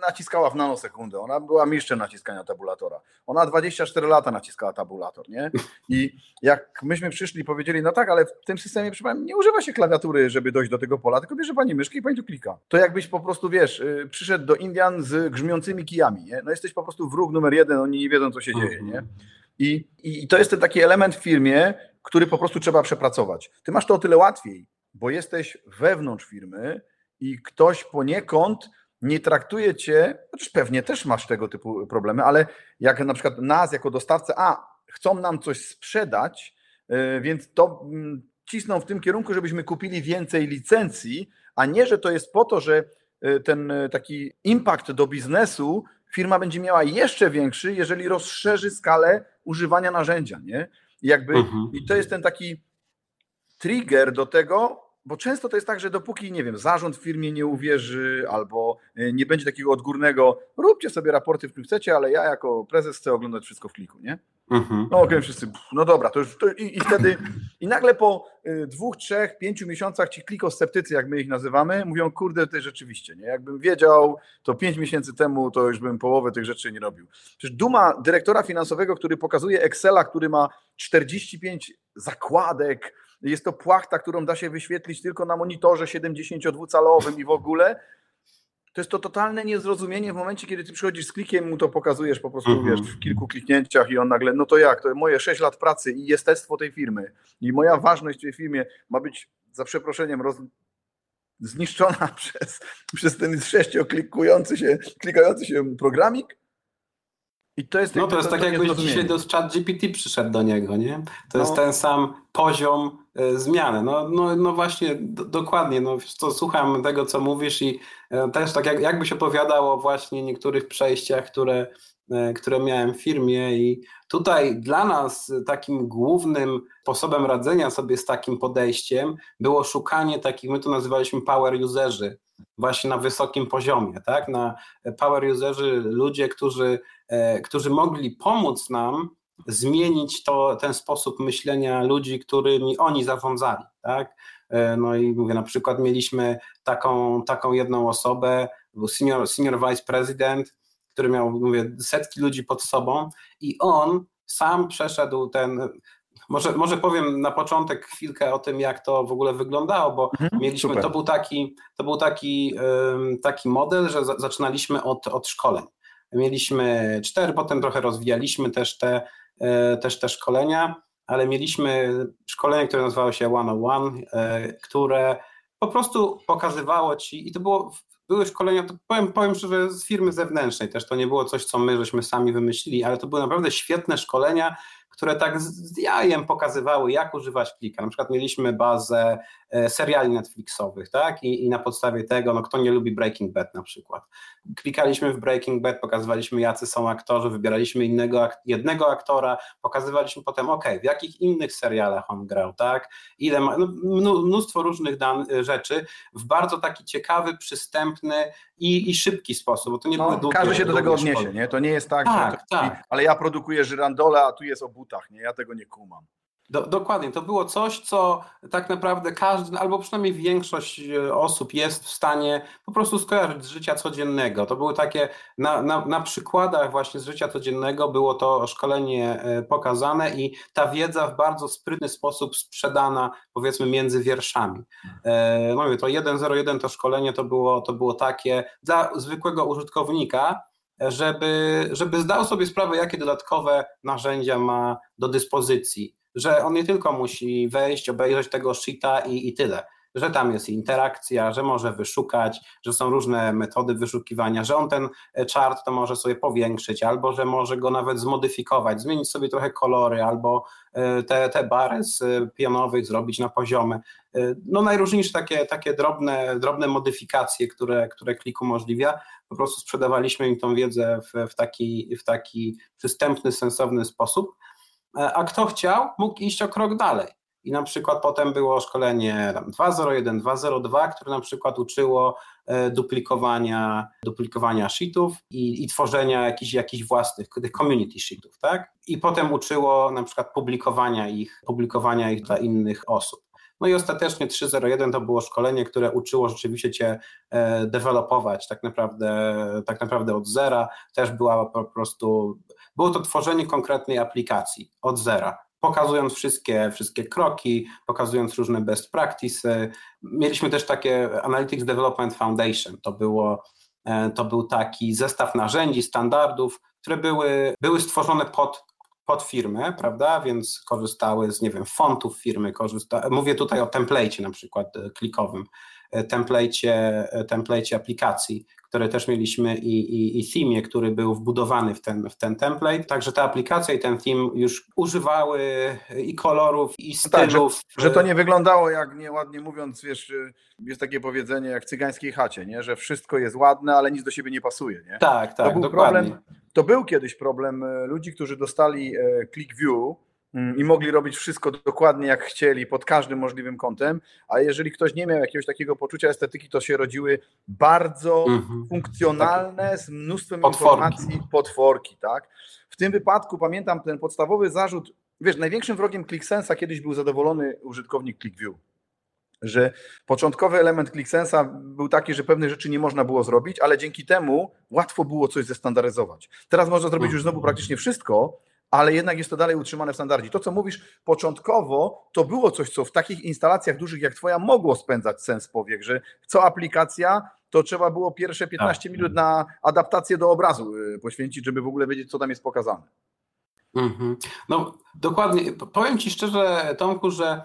naciskała w nanosekundę. Ona była mistrzem naciskania tabulatora. Ona 24 lata naciskała tabulator, nie? I jak myśmy przyszli i powiedzieli, no tak, ale w tym systemie, nie używa się klawiatury, żeby dojść do tego pola, tylko bierze pani myszkę i pani tu klika. To jakbyś po prostu, wiesz, y, przyszedł do Indian z grzmiącymi kijami, nie? No jesteś po prostu wróg numer jeden, oni nie wiedzą, co się dzieje, nie? I, I to jest ten taki element w firmie, który po prostu trzeba przepracować. Ty masz to o tyle łatwiej, bo jesteś wewnątrz firmy i ktoś poniekąd nie traktuje cię, chociaż pewnie też masz tego typu problemy, ale jak na przykład nas jako dostawcę, a chcą nam coś sprzedać, y, więc to mm, cisną w tym kierunku, żebyśmy kupili więcej licencji, a nie, że to jest po to, że y, ten y, taki impact do biznesu firma będzie miała jeszcze większy, jeżeli rozszerzy skalę używania narzędzia, nie? Jakby, mhm. i to jest ten taki trigger do tego, bo często to jest tak, że dopóki, nie wiem, zarząd w firmie nie uwierzy albo e, nie będzie takiego odgórnego, róbcie sobie raporty w którym chcecie, ale ja jako prezes chcę oglądać wszystko w kliku, nie? Mhm. No okej, okay, wszyscy, no dobra, to już, to i, i, wtedy, i nagle po y, dwóch, trzech, pięciu miesiącach ci klikosceptycy, jak my ich nazywamy, mówią, kurde, to rzeczywiście, nie? Jakbym wiedział, to pięć miesięcy temu, to już bym połowę tych rzeczy nie robił. Przecież duma dyrektora finansowego, który pokazuje Excela, który ma 45 zakładek, jest to płachta, którą da się wyświetlić tylko na monitorze 72-calowym i w ogóle. To jest to totalne niezrozumienie w momencie, kiedy ty przychodzisz z klikiem, mu to pokazujesz po prostu, -hmm. wiesz, w kilku kliknięciach i on nagle, no to jak, to moje 6 lat pracy i jestestwo tej firmy i moja ważność w tej firmie ma być, za przeproszeniem, roz... zniszczona przez, przez ten sześcioklikający się, klikający się programik, i to jest, no to jest tak jakbyś dzisiaj do chat GPT przyszedł do niego, nie? To no. jest ten sam poziom y, zmiany. No, no, no właśnie, do, dokładnie, no to słucham tego, co mówisz i y, też tak jak, jakbyś opowiadał o właśnie niektórych przejściach, które, y, które miałem w firmie i tutaj dla nas takim głównym sposobem radzenia sobie z takim podejściem było szukanie takich, my to nazywaliśmy power userzy, właśnie na wysokim poziomie, tak? Na power userzy, ludzie, którzy E, którzy mogli pomóc nam zmienić to, ten sposób myślenia ludzi, którymi oni zarządzali. Tak? E, no i mówię, na przykład mieliśmy taką, taką jedną osobę, był senior, senior vice president, który miał, mówię, setki ludzi pod sobą i on sam przeszedł ten, może, może powiem na początek chwilkę o tym, jak to w ogóle wyglądało, bo mhm, mieliśmy, to był taki, to był taki, taki model, że zaczynaliśmy od, od szkoleń. Mieliśmy cztery, potem trochę rozwijaliśmy też te, e, też te szkolenia, ale mieliśmy szkolenie, które nazywało się One on One, e, które po prostu pokazywało ci, i to było, były szkolenia, to powiem, powiem szczerze, z firmy zewnętrznej też, to nie było coś, co my żeśmy sami wymyślili, ale to były naprawdę świetne szkolenia, które tak z jajem pokazywały, jak używać klika. Na przykład mieliśmy bazę e, seriali Netflixowych, tak? I, I, na podstawie tego, no kto nie lubi Breaking Bad na przykład. Klikaliśmy w Breaking Bad, pokazywaliśmy, jacy są aktorzy, wybieraliśmy innego, jednego aktora, pokazywaliśmy potem, ok, w jakich innych serialach on grał, tak? Ile ma, no, mnóstwo różnych dan, rzeczy w bardzo taki ciekawy, przystępny i, i szybki sposób, bo to nie no, były długie, Każdy się do tego odniesie, nie? To nie jest tak, tak, że, tak. ale ja produkuję żyrandola, a tu jest obud butach, nie? Ja tego nie kumam. Do, dokładnie, to było coś, co tak naprawdę każdy, albo przynajmniej większość e, osób jest w stanie po prostu skojarzyć z życia codziennego. To były takie, na, na, na przykładach właśnie z życia codziennego było to szkolenie e, pokazane i ta wiedza w bardzo sprytny sposób sprzedana, powiedzmy, między wierszami. E, no mówię, to 1.01 to szkolenie to było, to było takie dla zwykłego użytkownika, żeby, żeby zdał sobie sprawę, jakie dodatkowe narzędzia ma do dyspozycji, że on nie tylko musi wejść, obejrzeć tego sheeta i, i tyle, że tam jest interakcja, że może wyszukać, że są różne metody wyszukiwania, że on ten chart to może sobie powiększyć, albo że może go nawet zmodyfikować, zmienić sobie trochę kolory, albo e, te, te bary z pionowych zrobić na poziome. E, no najróżniejsze takie, takie drobne, drobne modyfikacje, które, które klik umożliwia po prostu sprzedawaliśmy im tą wiedzę w, w, taki, w taki przystępny, sensowny sposób. E, a kto chciał, mógł iść o krok dalej. I na przykład potem było szkolenie 201, 202, które na przykład uczyło e, duplikowania, duplikowania sheetów i, i tworzenia jakichś, jakichś własnych community sheetów, tak? I potem uczyło na przykład publikowania ich, publikowania ich dla innych osób. No i ostatecznie 301 to było szkolenie, które uczyło rzeczywiście cię e, dewelopować tak naprawdę, tak naprawdę od zera. Też była po prostu, było to tworzenie konkretnej aplikacji od zera pokazując wszystkie, wszystkie kroki, pokazując różne best practices. Mieliśmy też takie Analytics Development Foundation. To, było, e, to był taki zestaw narzędzi, standardów, które były, były stworzone pod, pod firmę, prawda? Więc korzystały z, nie wiem, fontów firmy, korzysta... mówię tutaj o template na przykład e, klikowym, e, template, template aplikacji, które też mieliśmy i, i, i theme, który był wbudowany w ten, w ten template. Także ta aplikacja i ten theme już używały i kolorów, i stylów. Tak, że, że, to nie wyglądało jak nieładnie mówiąc, wiesz, jest takie powiedzenie jak w cygańskiej chacie, nie? że wszystko jest ładne, ale nic do siebie nie pasuje. Nie? Tak, tak, to był dokładnie. Problem, to był kiedyś problem e, ludzi, którzy dostali click view, i mogli robić wszystko dokładnie jak chcieli, pod każdym możliwym kątem, a jeżeli ktoś nie miał jakiegoś takiego poczucia estetyki, to się rodziły bardzo mhm. funkcjonalne, z mnóstwem potworki. informacji potworki, tak? W tym wypadku pamiętam ten podstawowy zarzut, wiesz, największym wrogiem ClickSense'a kiedyś był zadowolony użytkownik ClickView, że początkowy element ClickSense'a był taki, że pewne rzeczy nie można było zrobić, ale dzięki temu łatwo było coś zestandaryzować. Teraz można zrobić już znowu praktycznie wszystko, ale jednak jest to dalej utrzymane w standardzie. To, co mówisz początkowo, to było coś, co w takich instalacjach dużych jak Twoja mogło spędzać sens powiek, że co aplikacja, to trzeba było pierwsze 15 tak. minut na adaptację do obrazu y, poświęcić, żeby w ogóle wiedzieć, co tam jest pokazane. Mhm. No dokładnie. Powiem Ci szczerze, Tomku, że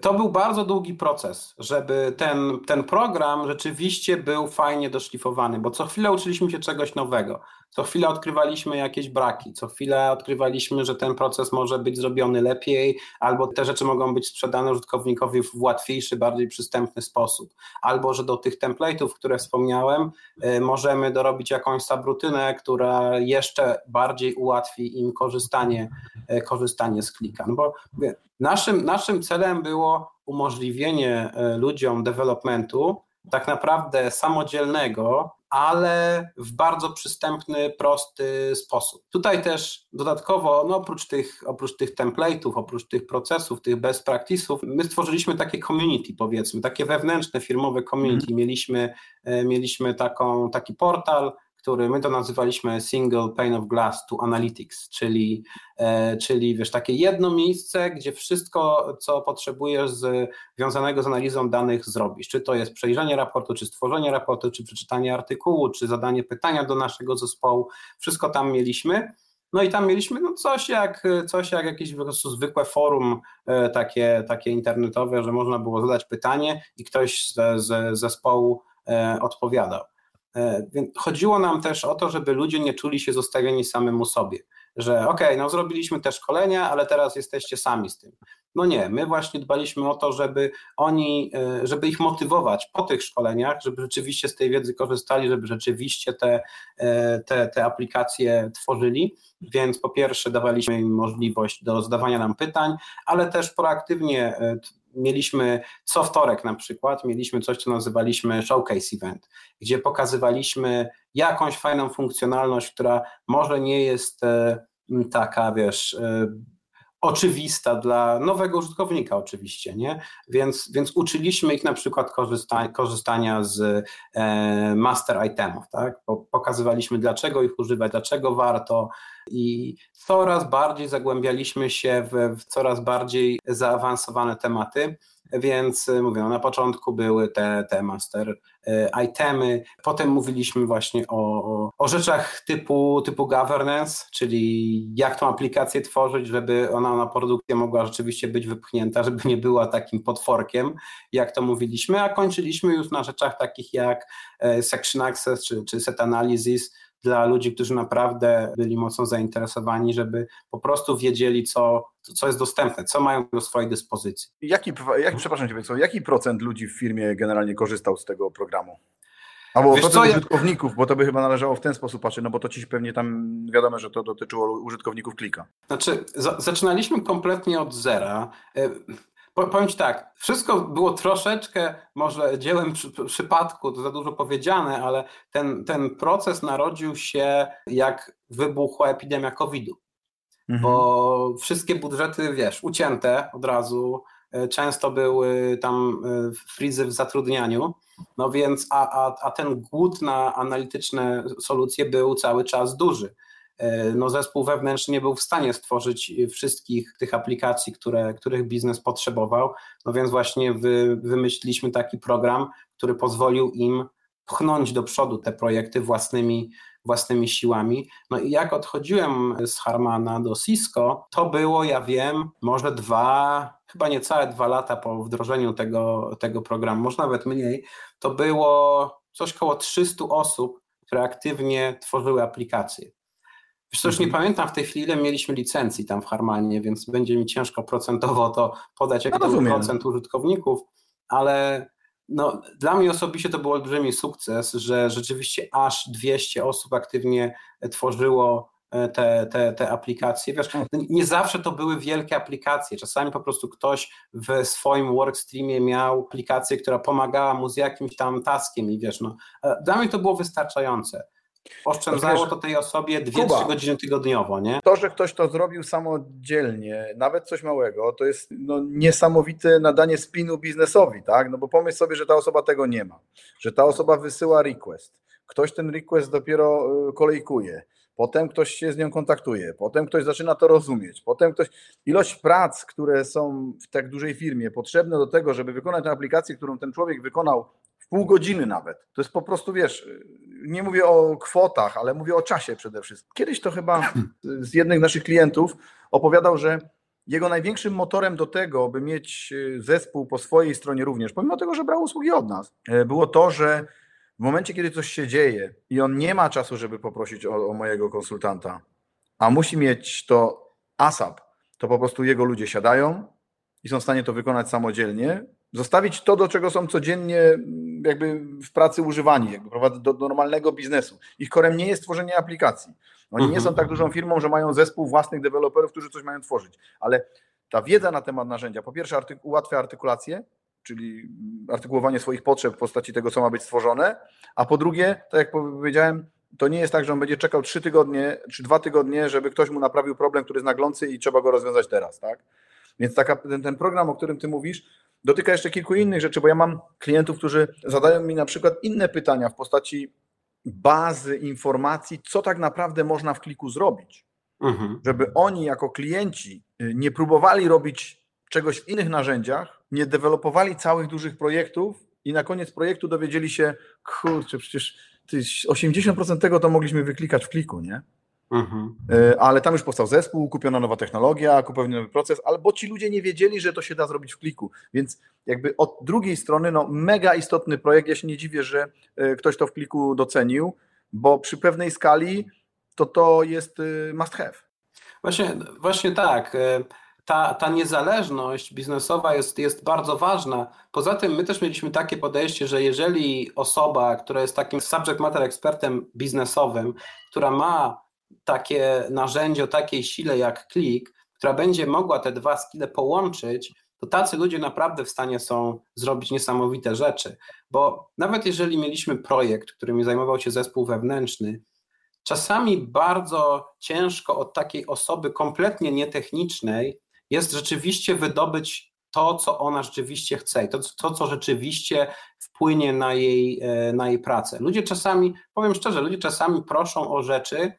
to był bardzo długi proces, żeby ten, ten program rzeczywiście był fajnie doszlifowany, bo co chwilę uczyliśmy się czegoś nowego, co chwilę odkrywaliśmy jakieś braki, co chwilę odkrywaliśmy, że ten proces może być zrobiony lepiej, albo te rzeczy mogą być sprzedane użytkownikowi w łatwiejszy, bardziej przystępny sposób, albo że do tych template'ów, które wspomniałem, y, możemy dorobić jakąś sabrutynę, która jeszcze bardziej ułatwi im korzystanie, y, korzystanie z klika. No bo Naszym, naszym celem było umożliwienie e, ludziom developmentu tak naprawdę samodzielnego, ale w bardzo przystępny, prosty sposób. Tutaj też dodatkowo, no oprócz tych, oprócz tych template'ów, oprócz tych procesów, tych best practice'ów, my stworzyliśmy takie community, powiedzmy, takie wewnętrzne, firmowe community. Mm. Mieliśmy, e, mieliśmy taką, taki portal, który my to nazywaliśmy Single Pane of Glass to Analytics, czyli, e, czyli wiesz, takie jedno miejsce, gdzie wszystko, co potrzebujesz związanego z analizą danych zrobisz. Czy to jest przejrzenie raportu, czy stworzenie raportu, czy przeczytanie artykułu, czy zadanie pytania do naszego zespołu, wszystko tam mieliśmy. No i tam mieliśmy no coś, jak, coś jak jakieś po prostu zwykłe forum e, takie, takie internetowe, że można było zadać pytanie i ktoś z, z zespołu e, odpowiadał. E, chodziło nam też o to, żeby ludzie nie czuli się zostawieni samemu sobie, że okay, no zrobiliśmy te szkolenia, ale teraz jesteście sami z tym. No nie, my właśnie dbaliśmy o to, żeby oni, e, żeby ich motywować po tych szkoleniach, żeby rzeczywiście z tej wiedzy korzystali, żeby rzeczywiście te, e, te, te aplikacje tworzyli, więc po pierwsze dawaliśmy im możliwość do zadawania nam pytań, ale też proaktywnie mieliśmy co wtorek na przykład, mieliśmy coś, co nazywaliśmy showcase event, gdzie pokazywaliśmy jakąś fajną funkcjonalność, która może nie jest e, taka, wiesz, e, oczywista dla nowego użytkownika oczywiście, nie? Więc, więc uczyliśmy ich na przykład korzysta, korzystania z e, master itemów, tak? Pokazywaliśmy dlaczego ich używać, dlaczego warto i coraz bardziej zagłębialiśmy się w, w coraz bardziej zaawansowane tematy. Więc y, mówię, no na początku były te, te master y, itemy, potem mówiliśmy właśnie o, o, rzeczach typu, typu governance, czyli jak tą aplikację tworzyć, żeby ona na produkcję mogła rzeczywiście być wypchnięta, żeby nie była takim potworkiem, jak to mówiliśmy, a kończyliśmy już na rzeczach takich jak e, section access czy, czy set analysis, dla ludzi, którzy naprawdę byli mocno zainteresowani, żeby po prostu wiedzieli, co, co jest dostępne, co mają do swojej dyspozycji. Jaki, jak, przepraszam Cię, jaki procent ludzi w firmie generalnie korzystał z tego programu? Albo Wiesz procent co, użytkowników, bo to by chyba należało w ten sposób patrzeć, no bo to ci pewnie tam wiadomo, że to dotyczyło użytkowników klika. Znaczy, za, zaczynaliśmy kompletnie od zera. Powiem Ci tak, wszystko było troszeczkę może dziełem przy, przypadku, to za dużo powiedziane, ale ten, ten proces narodził się jak wybuchła epidemia COVID-u. Mhm. Bo wszystkie budżety, wiesz, ucięte od razu, e, często były tam e, frizy w zatrudnianiu, no więc, a, a, a ten głód na analityczne solucje był cały czas duży. E, no zespół wewnętrzny nie był w stanie stworzyć wszystkich tych aplikacji, które, których biznes potrzebował, no więc właśnie wy, wymyśliliśmy taki program, który pozwolił im pchnąć do przodu te projekty własnymi, własnymi siłami. No i jak odchodziłem z Harmana do Cisco, to było, ja wiem, może dwa, chyba niecałe dwa lata po wdrożeniu tego, tego programu, może nawet mniej, to było coś koło 300 osób, które aktywnie tworzyły aplikacje. Wiesz, już nie mhm. pamiętam w tej chwili, ile mieliśmy licencji tam w Harmanie, więc będzie mi ciężko procentowo to podać, jaki no, to był procent użytkowników, ale no, dla mnie osobiście to był olbrzymi sukces, że rzeczywiście aż 200 osób aktywnie tworzyło e, te, te, te aplikacje. Wiesz, no, nie zawsze to były wielkie aplikacje. Czasami po prostu ktoś w swoim workstreamie miał aplikację, która pomagała mu z jakimś tam taskiem i wiesz, no, e, dla mnie to było wystarczające. Oszczędzało to tej osobie 2-3 godziny tygodniowo, nie? To, że ktoś to zrobił samodzielnie, nawet coś małego, to jest no, niesamowite nadanie spinu biznesowi, tak? No bo pomyśl sobie, że ta osoba tego nie ma, że ta osoba wysyła request, ktoś ten request dopiero y, kolejkuje, potem ktoś się z nią kontaktuje, potem ktoś zaczyna to rozumieć, potem ktoś. Ilość prac, które są w tak dużej firmie potrzebne do tego, żeby wykonać tę aplikację, którą ten człowiek wykonał pół godziny nawet. To jest po prostu, wiesz, nie mówię o kwotach, ale mówię o czasie przede wszystkim. Kiedyś to chyba z jednych naszych klientów opowiadał, że jego największym motorem do tego, by mieć e, zespół po swojej stronie również, pomimo tego, że brał usługi od nas, e, było to, że w momencie, kiedy coś się dzieje i on nie ma czasu, żeby poprosić o, o mojego konsultanta, a musi mieć to ASAP, to po prostu jego ludzie siadają i są w stanie to wykonać samodzielnie, zostawić to, do czego są codziennie jakby w pracy używani, jakby do, do normalnego biznesu. Ich korem nie jest tworzenie aplikacji. Oni nie są mhm. tak dużą firmą, że mają zespół własnych deweloperów, którzy coś mają tworzyć, ale ta wiedza na temat narzędzia, po pierwsze artyku, ułatwia artykulację, czyli artykułowanie swoich potrzeb w postaci tego, co ma być stworzone, a po drugie, tak jak powiedziałem, to nie jest tak, że on będzie czekał trzy tygodnie czy dwa tygodnie, żeby ktoś mu naprawił problem, który jest naglący i trzeba go rozwiązać teraz, tak? Więc taka, ten, ten program, o którym ty mówisz, dotyka jeszcze kilku innych rzeczy, bo ja mam klientów, którzy zadają mi na przykład inne pytania w postaci bazy informacji, co tak naprawdę można w kliku zrobić. Mhm. Żeby oni jako klienci y, nie próbowali robić czegoś w innych narzędziach, nie dewelopowali całych dużych projektów i na koniec projektu dowiedzieli się, kurczę, przecież 80% tego to mogliśmy wyklikać w kliku, nie? Mhm. E, ale tam już powstał zespół, kupiona nowa technologia, kupiony nowy proces, albo ci ludzie nie wiedzieli, że to się da zrobić w kliku. Więc jakby od drugiej strony, no mega istotny projekt. Ja się nie dziwię, że e, ktoś to w kliku docenił, bo przy pewnej skali to to jest e, must have. Właśnie, właśnie tak. Ta, ta niezależność biznesowa jest, jest bardzo ważna. Poza tym my też mieliśmy takie podejście, że jeżeli osoba, która jest takim subject matter ekspertem biznesowym, która ma takie narzędzie o takiej sile jak klik, która będzie mogła te dwa skille połączyć, to tacy ludzie naprawdę w stanie są zrobić niesamowite rzeczy. Bo nawet jeżeli mieliśmy projekt, którym zajmował się zespół wewnętrzny, czasami bardzo ciężko od takiej osoby kompletnie nietechnicznej jest rzeczywiście wydobyć to, co ona rzeczywiście chce, to, to co rzeczywiście wpłynie na jej, e, na jej pracę. Ludzie czasami, powiem szczerze, ludzie czasami proszą o rzeczy,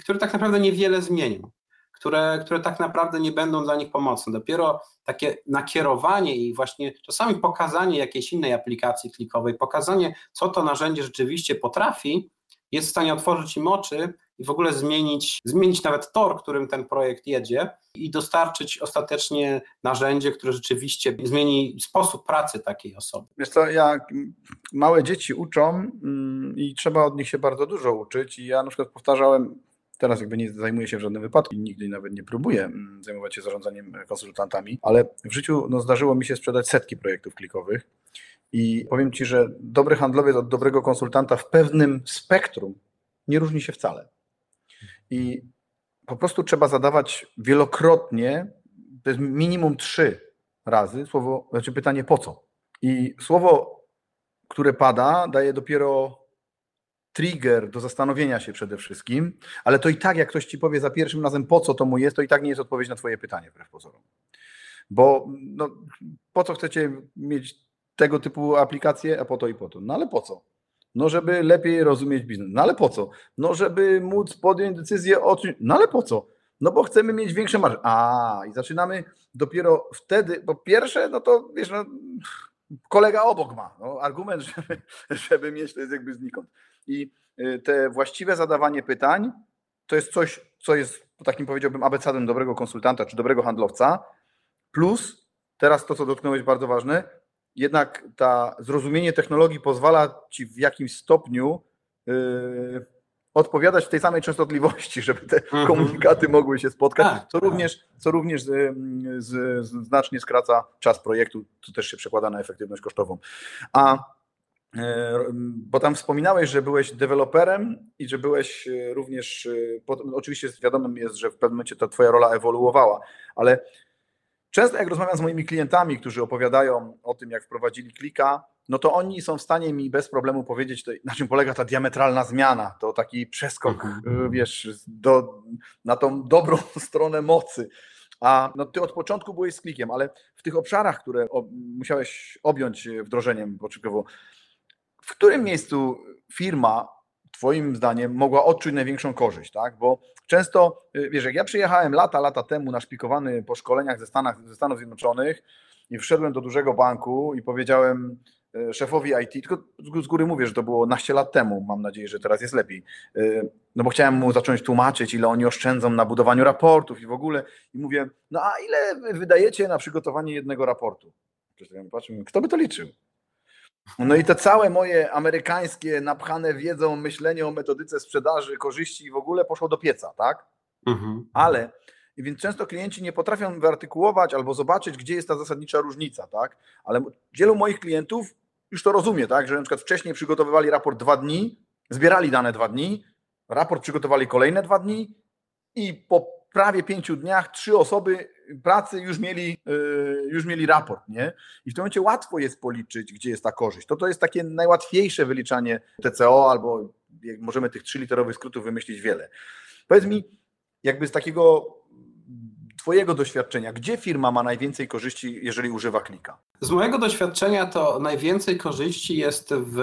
które tak naprawdę niewiele zmienią, które, które tak naprawdę nie będą dla nich pomocne. Dopiero takie nakierowanie i właśnie czasami pokazanie jakiejś innej aplikacji klikowej, pokazanie, co to narzędzie rzeczywiście potrafi, jest w stanie otworzyć im oczy i w ogóle zmienić, zmienić nawet tor, którym ten projekt jedzie i dostarczyć ostatecznie narzędzie, które rzeczywiście zmieni sposób pracy takiej osoby. Wiesz co, jak małe dzieci uczą mm, i trzeba od nich się bardzo dużo uczyć i ja na przykład powtarzałem, teraz jakby nie zajmuję się w żadnym wypadku i nigdy nawet nie próbuję mm, zajmować się zarządzaniem konsultantami, ale w życiu no, zdarzyło mi się sprzedać setki projektów klikowych i powiem Ci, że dobry handlowiec od dobrego konsultanta w pewnym spektrum nie różni się wcale. I po prostu trzeba zadawać wielokrotnie, to jest minimum trzy razy słowo, znaczy pytanie po co? I słowo, które pada, daje dopiero trigger do zastanowienia się przede wszystkim, ale to i tak, jak ktoś ci powie za pierwszym razem, po co to mu jest, to i tak nie jest odpowiedź na twoje pytanie, wbrew pozorom. Bo no, po co chcecie mieć tego typu aplikacje, a po to i po to. No ale po co? No, żeby lepiej rozumieć biznes. No ale po co? No, żeby móc podjąć decyzję o czymś. No ale po co? No bo chcemy mieć większe marże. A, i zaczynamy dopiero wtedy, po pierwsze, no to wiesz, no, kolega obok ma. No, argument, żeby, żeby mieć, to jest jakby znikąd. I y, te właściwe zadawanie pytań to jest coś, co jest takim powiedziałbym abecadem dobrego konsultanta czy dobrego handlowca. Plus, teraz to, co dotknąłeś, bardzo ważne, jednak ta zrozumienie technologii pozwala ci w jakimś stopniu yy, odpowiadać w tej samej częstotliwości, żeby te mhm. komunikaty mogły się spotkać, tak, co tak. również, co również z, z, znacznie skraca czas projektu, co też się przekłada na efektywność kosztową. A yy, bo tam wspominałeś, że byłeś deweloperem i że byłeś również, oczywiście wiadomym jest, że w pewnym momencie ta twoja rola ewoluowała, ale Często jak rozmawiam z moimi klientami, którzy opowiadają o tym, jak wprowadzili klika, no to oni są w stanie mi bez problemu powiedzieć, na czym polega ta diametralna zmiana, to taki przeskok, mhm. wiesz, do, na tą dobrą stronę mocy. A no, ty od początku byłeś z klikiem, ale w tych obszarach, które musiałeś objąć wdrożeniem początkowo, w którym miejscu firma Twoim zdaniem mogła odczuć największą korzyść, tak? Bo często, y, wiesz, jak ja przyjechałem lata, lata temu naszpikowany po szkoleniach ze, Stanach, ze Stanów Zjednoczonych i wszedłem do dużego banku i powiedziałem y, szefowi IT, tylko z góry mówię, że to było naście lat temu, mam nadzieję, że teraz jest lepiej, y, no bo chciałem mu zacząć tłumaczyć, ile oni oszczędzą na budowaniu raportów i w ogóle i mówię, no a ile wydajecie na przygotowanie jednego raportu? Patrzę, kto by to liczył? No i te całe moje amerykańskie, napchane wiedzą, myślenie o metodyce sprzedaży, korzyści i w ogóle poszło do pieca, tak? Mhm. Ale więc często klienci nie potrafią wyartykułować albo zobaczyć, gdzie jest ta zasadnicza różnica, tak? Ale wielu moich klientów już to rozumie, tak? Że na przykład wcześniej przygotowywali raport dwa dni, zbierali dane dwa dni, raport przygotowali kolejne dwa dni i po prawie pięciu dniach trzy osoby pracy już mieli, y, już mieli raport, nie? I w tym momencie łatwo jest policzyć, gdzie jest ta korzyść. To to jest takie najłatwiejsze wyliczanie TCO, albo możemy tych trzyliterowych skrótów wymyślić wiele. Powiedz mi, jakby z takiego Twojego doświadczenia, gdzie firma ma najwięcej korzyści, jeżeli używa klika? Z mojego doświadczenia to najwięcej korzyści jest w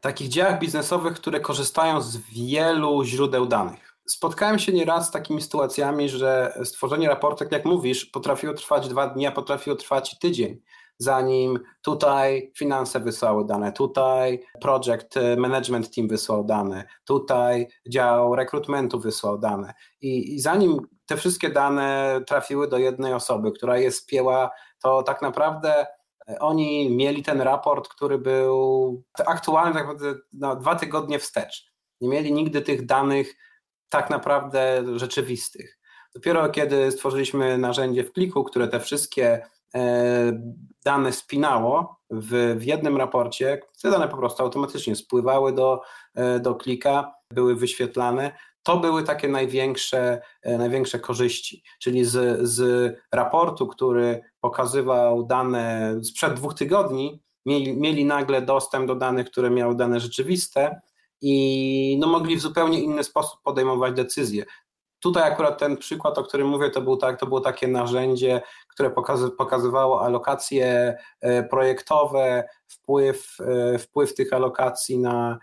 takich działach biznesowych, które korzystają z wielu źródeł danych. Spotkałem się nieraz z takimi sytuacjami, że stworzenie raportu, jak mówisz, potrafiło trwać dwa dni, a potrafiło trwać tydzień, zanim tutaj finanse wysłały dane, tutaj project e, management team wysłał dane, tutaj dział rekrutmentu wysłał dane. I, I, zanim te wszystkie dane trafiły do jednej osoby, która je spięła, to tak naprawdę e, oni mieli ten raport, który był aktualny tak naprawdę na dwa tygodnie wstecz. Nie mieli nigdy tych danych tak naprawdę rzeczywistych. Dopiero kiedy stworzyliśmy narzędzie w kliku, które te wszystkie e, dane spinało w, w jednym raporcie, te dane po prostu automatycznie spływały do, e, do klika, były wyświetlane, to były takie największe, e, największe korzyści. Czyli z, z raportu, który pokazywał dane sprzed dwóch tygodni, mieli, mieli nagle dostęp do danych, które miały dane rzeczywiste, i no, mogli w zupełnie inny sposób podejmować decyzje. Tutaj akurat ten przykład, o którym mówię, to, był tak, to było takie narzędzie, które pokazy, pokazywało alokacje e, projektowe, wpływ, e, wpływ tych alokacji na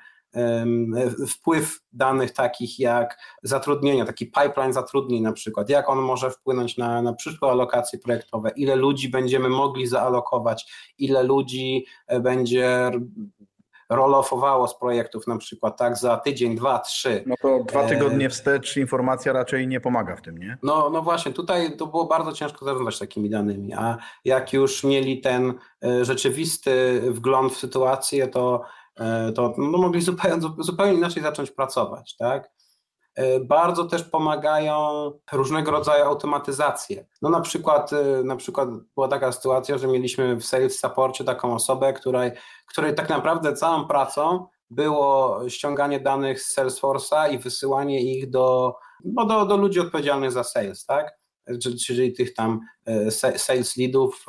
wpływ danych takich jak zatrudnienia, taki pipeline zatrudnień na przykład, jak on może wpłynąć na, na przyszłe alokacje projektowe, ile ludzi będziemy mogli zaalokować, ile ludzi e, będzie rolofowało z projektów na przykład, tak, za tydzień, dwa, trzy. No to dwa e, tygodnie wstecz informacja raczej nie pomaga w tym, nie? No, no właśnie, tutaj to było bardzo ciężko zarządzać takimi danymi, a jak już mieli ten e, rzeczywisty wgląd w sytuację, to, e, to no, mogli zupełnie, zupełnie inaczej zacząć pracować, tak? E, bardzo też pomagają różnego rodzaju automatyzacje. No na przykład, e, na przykład była taka sytuacja, że mieliśmy w sales supporcie taką osobę, której, której tak naprawdę całą pracą było ściąganie danych z Salesforce'a i wysyłanie ich do, no do, do ludzi odpowiedzialnych za sales, tak? czyli tych tam sales leadów,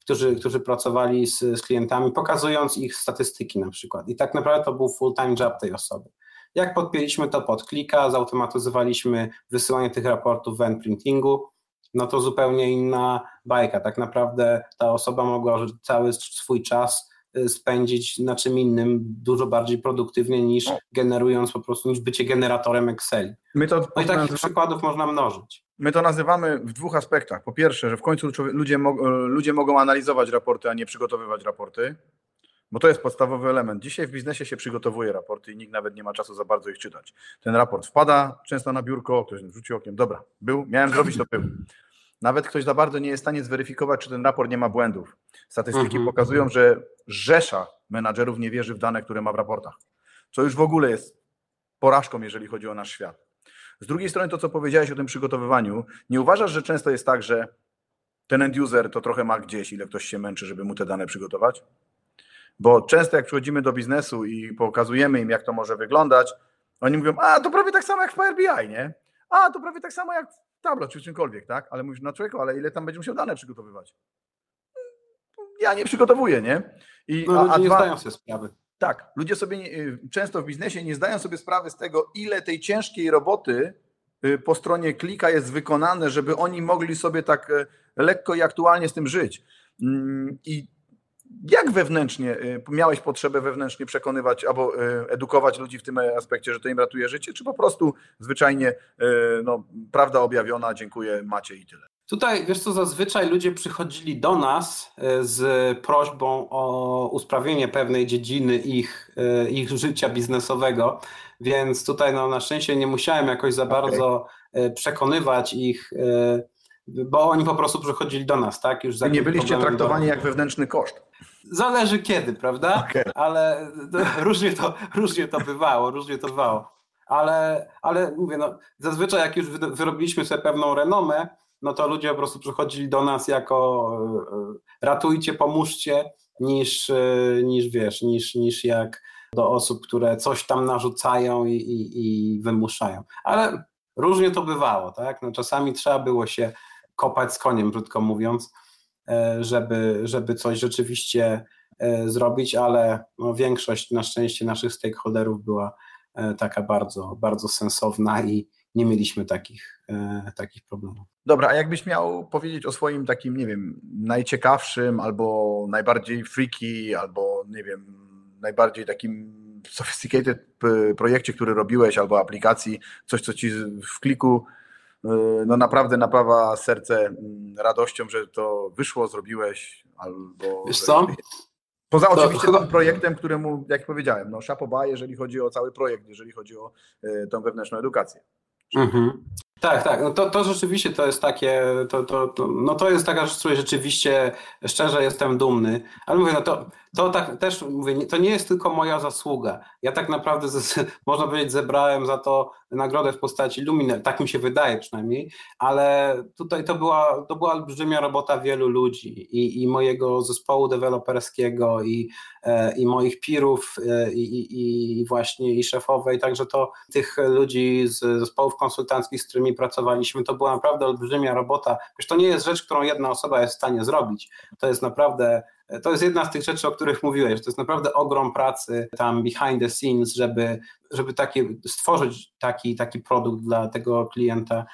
którzy, którzy pracowali z, z klientami, pokazując ich statystyki na przykład. I tak naprawdę to był full-time job tej osoby. Jak podpięliśmy to pod klika, zautomatyzowaliśmy wysyłanie tych raportów w endprintingu, no to zupełnie inna bajka. Tak naprawdę ta osoba mogła cały swój czas y, spędzić na czym innym, dużo bardziej produktywnie niż generując po prostu, niż bycie generatorem Excel. My to no i takich przykładów można mnożyć. My to nazywamy w dwóch aspektach. Po pierwsze, że w końcu ludzie, ludzie mogą analizować raporty, a nie przygotowywać raporty. Bo to jest podstawowy element. Dzisiaj w biznesie się przygotowuje raporty i nikt nawet nie ma czasu za bardzo ich czytać. Ten raport wpada często na biurko, ktoś rzuci okiem, dobra, był, miałem zrobić, to był. Nawet ktoś za bardzo nie jest w stanie zweryfikować, czy ten raport nie ma błędów. Statystyki mhm. pokazują, że rzesza menadżerów nie wierzy w dane, które ma w raportach. Co już w ogóle jest porażką, jeżeli chodzi o nasz świat. Z drugiej strony to, co powiedziałeś o tym przygotowywaniu, nie uważasz, że często jest tak, że ten end user to trochę ma gdzieś, ile ktoś się męczy, żeby mu te dane przygotować? Bo często jak przychodzimy do biznesu i pokazujemy im, jak to może wyglądać, oni mówią, a to prawie tak samo jak w Power BI, nie? A to prawie tak samo jak w Tableau czy czymkolwiek, tak? Ale mówisz, no człowieku, ale ile tam będzie musiał dane przygotowywać? Ja nie przygotowuję, nie? I, no, a, ludzie a nie dwa... zdają sobie sprawy. Tak, ludzie sobie nie, y, często w biznesie nie zdają sobie sprawy z tego, ile tej ciężkiej roboty y, po stronie klika jest wykonane, żeby oni mogli sobie tak y, lekko i aktualnie z tym żyć. Mm, I jak wewnętrznie y, miałeś potrzebę wewnętrznie przekonywać albo y, edukować ludzi w tym aspekcie, że to im ratuje życie, czy po prostu zwyczajnie y, no, prawda objawiona, dziękuję, macie i tyle? Tutaj, wiesz co, zazwyczaj ludzie przychodzili do nas z prośbą o usprawnienie pewnej dziedziny ich, ich życia biznesowego, więc tutaj no, na szczęście nie musiałem jakoś za okay. bardzo przekonywać ich bo oni po prostu przychodzili do nas, tak? Już nie byliście traktowani do... jak wewnętrzny koszt. Zależy kiedy, prawda? Okay. Ale różnie to, różnie to bywało, różnie to bywało. Ale, ale mówię, no, zazwyczaj jak już wyrobiliśmy sobie pewną renomę, no to ludzie po prostu przychodzili do nas jako e, ratujcie, pomóżcie, niż, e, niż wiesz, niż, niż jak do osób, które coś tam narzucają i, i, i wymuszają. Ale różnie to bywało, tak? No, czasami trzeba było się kopać z koniem, brzydko mówiąc, żeby, żeby coś rzeczywiście e, zrobić, ale no większość na szczęście naszych stakeholderów była e, taka bardzo, bardzo sensowna i nie mieliśmy takich, takich problemów. Dobra, a jakbyś miał powiedzieć o swoim takim, nie wiem, najciekawszym albo najbardziej freaky, albo nie wiem, najbardziej takim sophisticated projekcie, który robiłeś, albo aplikacji, coś, co ci w kliku no naprawdę napawa serce mm, radością, że to wyszło, zrobiłeś, albo... Wiesz co? Poza to oczywiście chyba... tym projektem, któremu, jak powiedziałem, no szapoba, jeżeli chodzi o cały projekt, jeżeli chodzi o y, tą wewnętrzną edukację. Mhm. Tak, tak. No to, to rzeczywiście to jest takie, to, to, to, no to jest taka rzecz, z której rzeczywiście szczerze jestem dumny. Ale mówię, no to, to tak też mówię, to nie jest tylko moja zasługa. Ja tak naprawdę, można powiedzieć, zebrałem za to nagrodę w postaci Luminer, tak mi się wydaje przynajmniej, ale tutaj to była, to była olbrzymia robota wielu ludzi i, i mojego zespołu deweloperskiego i, e, i moich pirów e, i, i, i właśnie i szefowej, także to tych ludzi z zespołów konsultanckich, z którymi pracowaliśmy, to była naprawdę olbrzymia robota. Wiesz, to nie jest rzecz, którą jedna osoba jest w stanie zrobić. To jest naprawdę to jest jedna z tych rzeczy, o których mówiłeś. To jest naprawdę ogrom pracy tam behind the scenes, żeby, żeby stworzyć taki, taki produkt dla tego klienta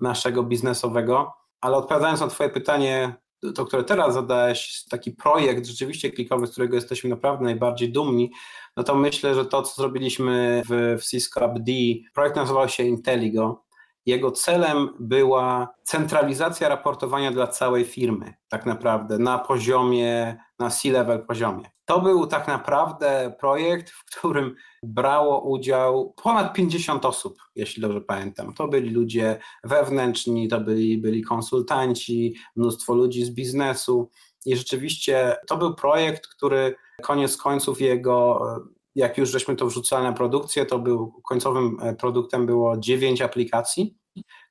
naszego biznesowego. Ale odpowiadając na Twoje pytanie, to które teraz zadałeś, taki projekt rzeczywiście klikowy, z którego jesteśmy naprawdę najbardziej dumni, no to myślę, że to, co zrobiliśmy w, w Cisco AppD, projekt nazywał się Intelligo jego celem była centralizacja raportowania dla całej firmy, tak naprawdę na poziomie, na C-level poziomie. To był tak naprawdę projekt, w którym brało udział ponad 50 osób, jeśli dobrze pamiętam. To byli ludzie wewnętrzni, to byli, byli konsultanci, mnóstwo ludzi z biznesu. I rzeczywiście to był projekt, który koniec końców jego jak już żeśmy to wrzucali na produkcję, to był końcowym e, produktem było dziewięć aplikacji,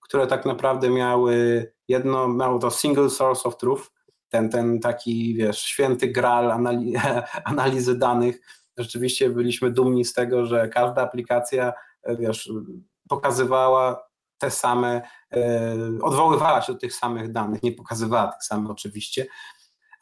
które tak naprawdę miały jedno, miało to single source of truth, ten, ten taki, wiesz, święty gral anali analizy danych. Rzeczywiście byliśmy dumni z tego, że każda aplikacja, e, wiesz, pokazywała te same, odwoływała się do tych samych danych, nie pokazywała tych samych oczywiście,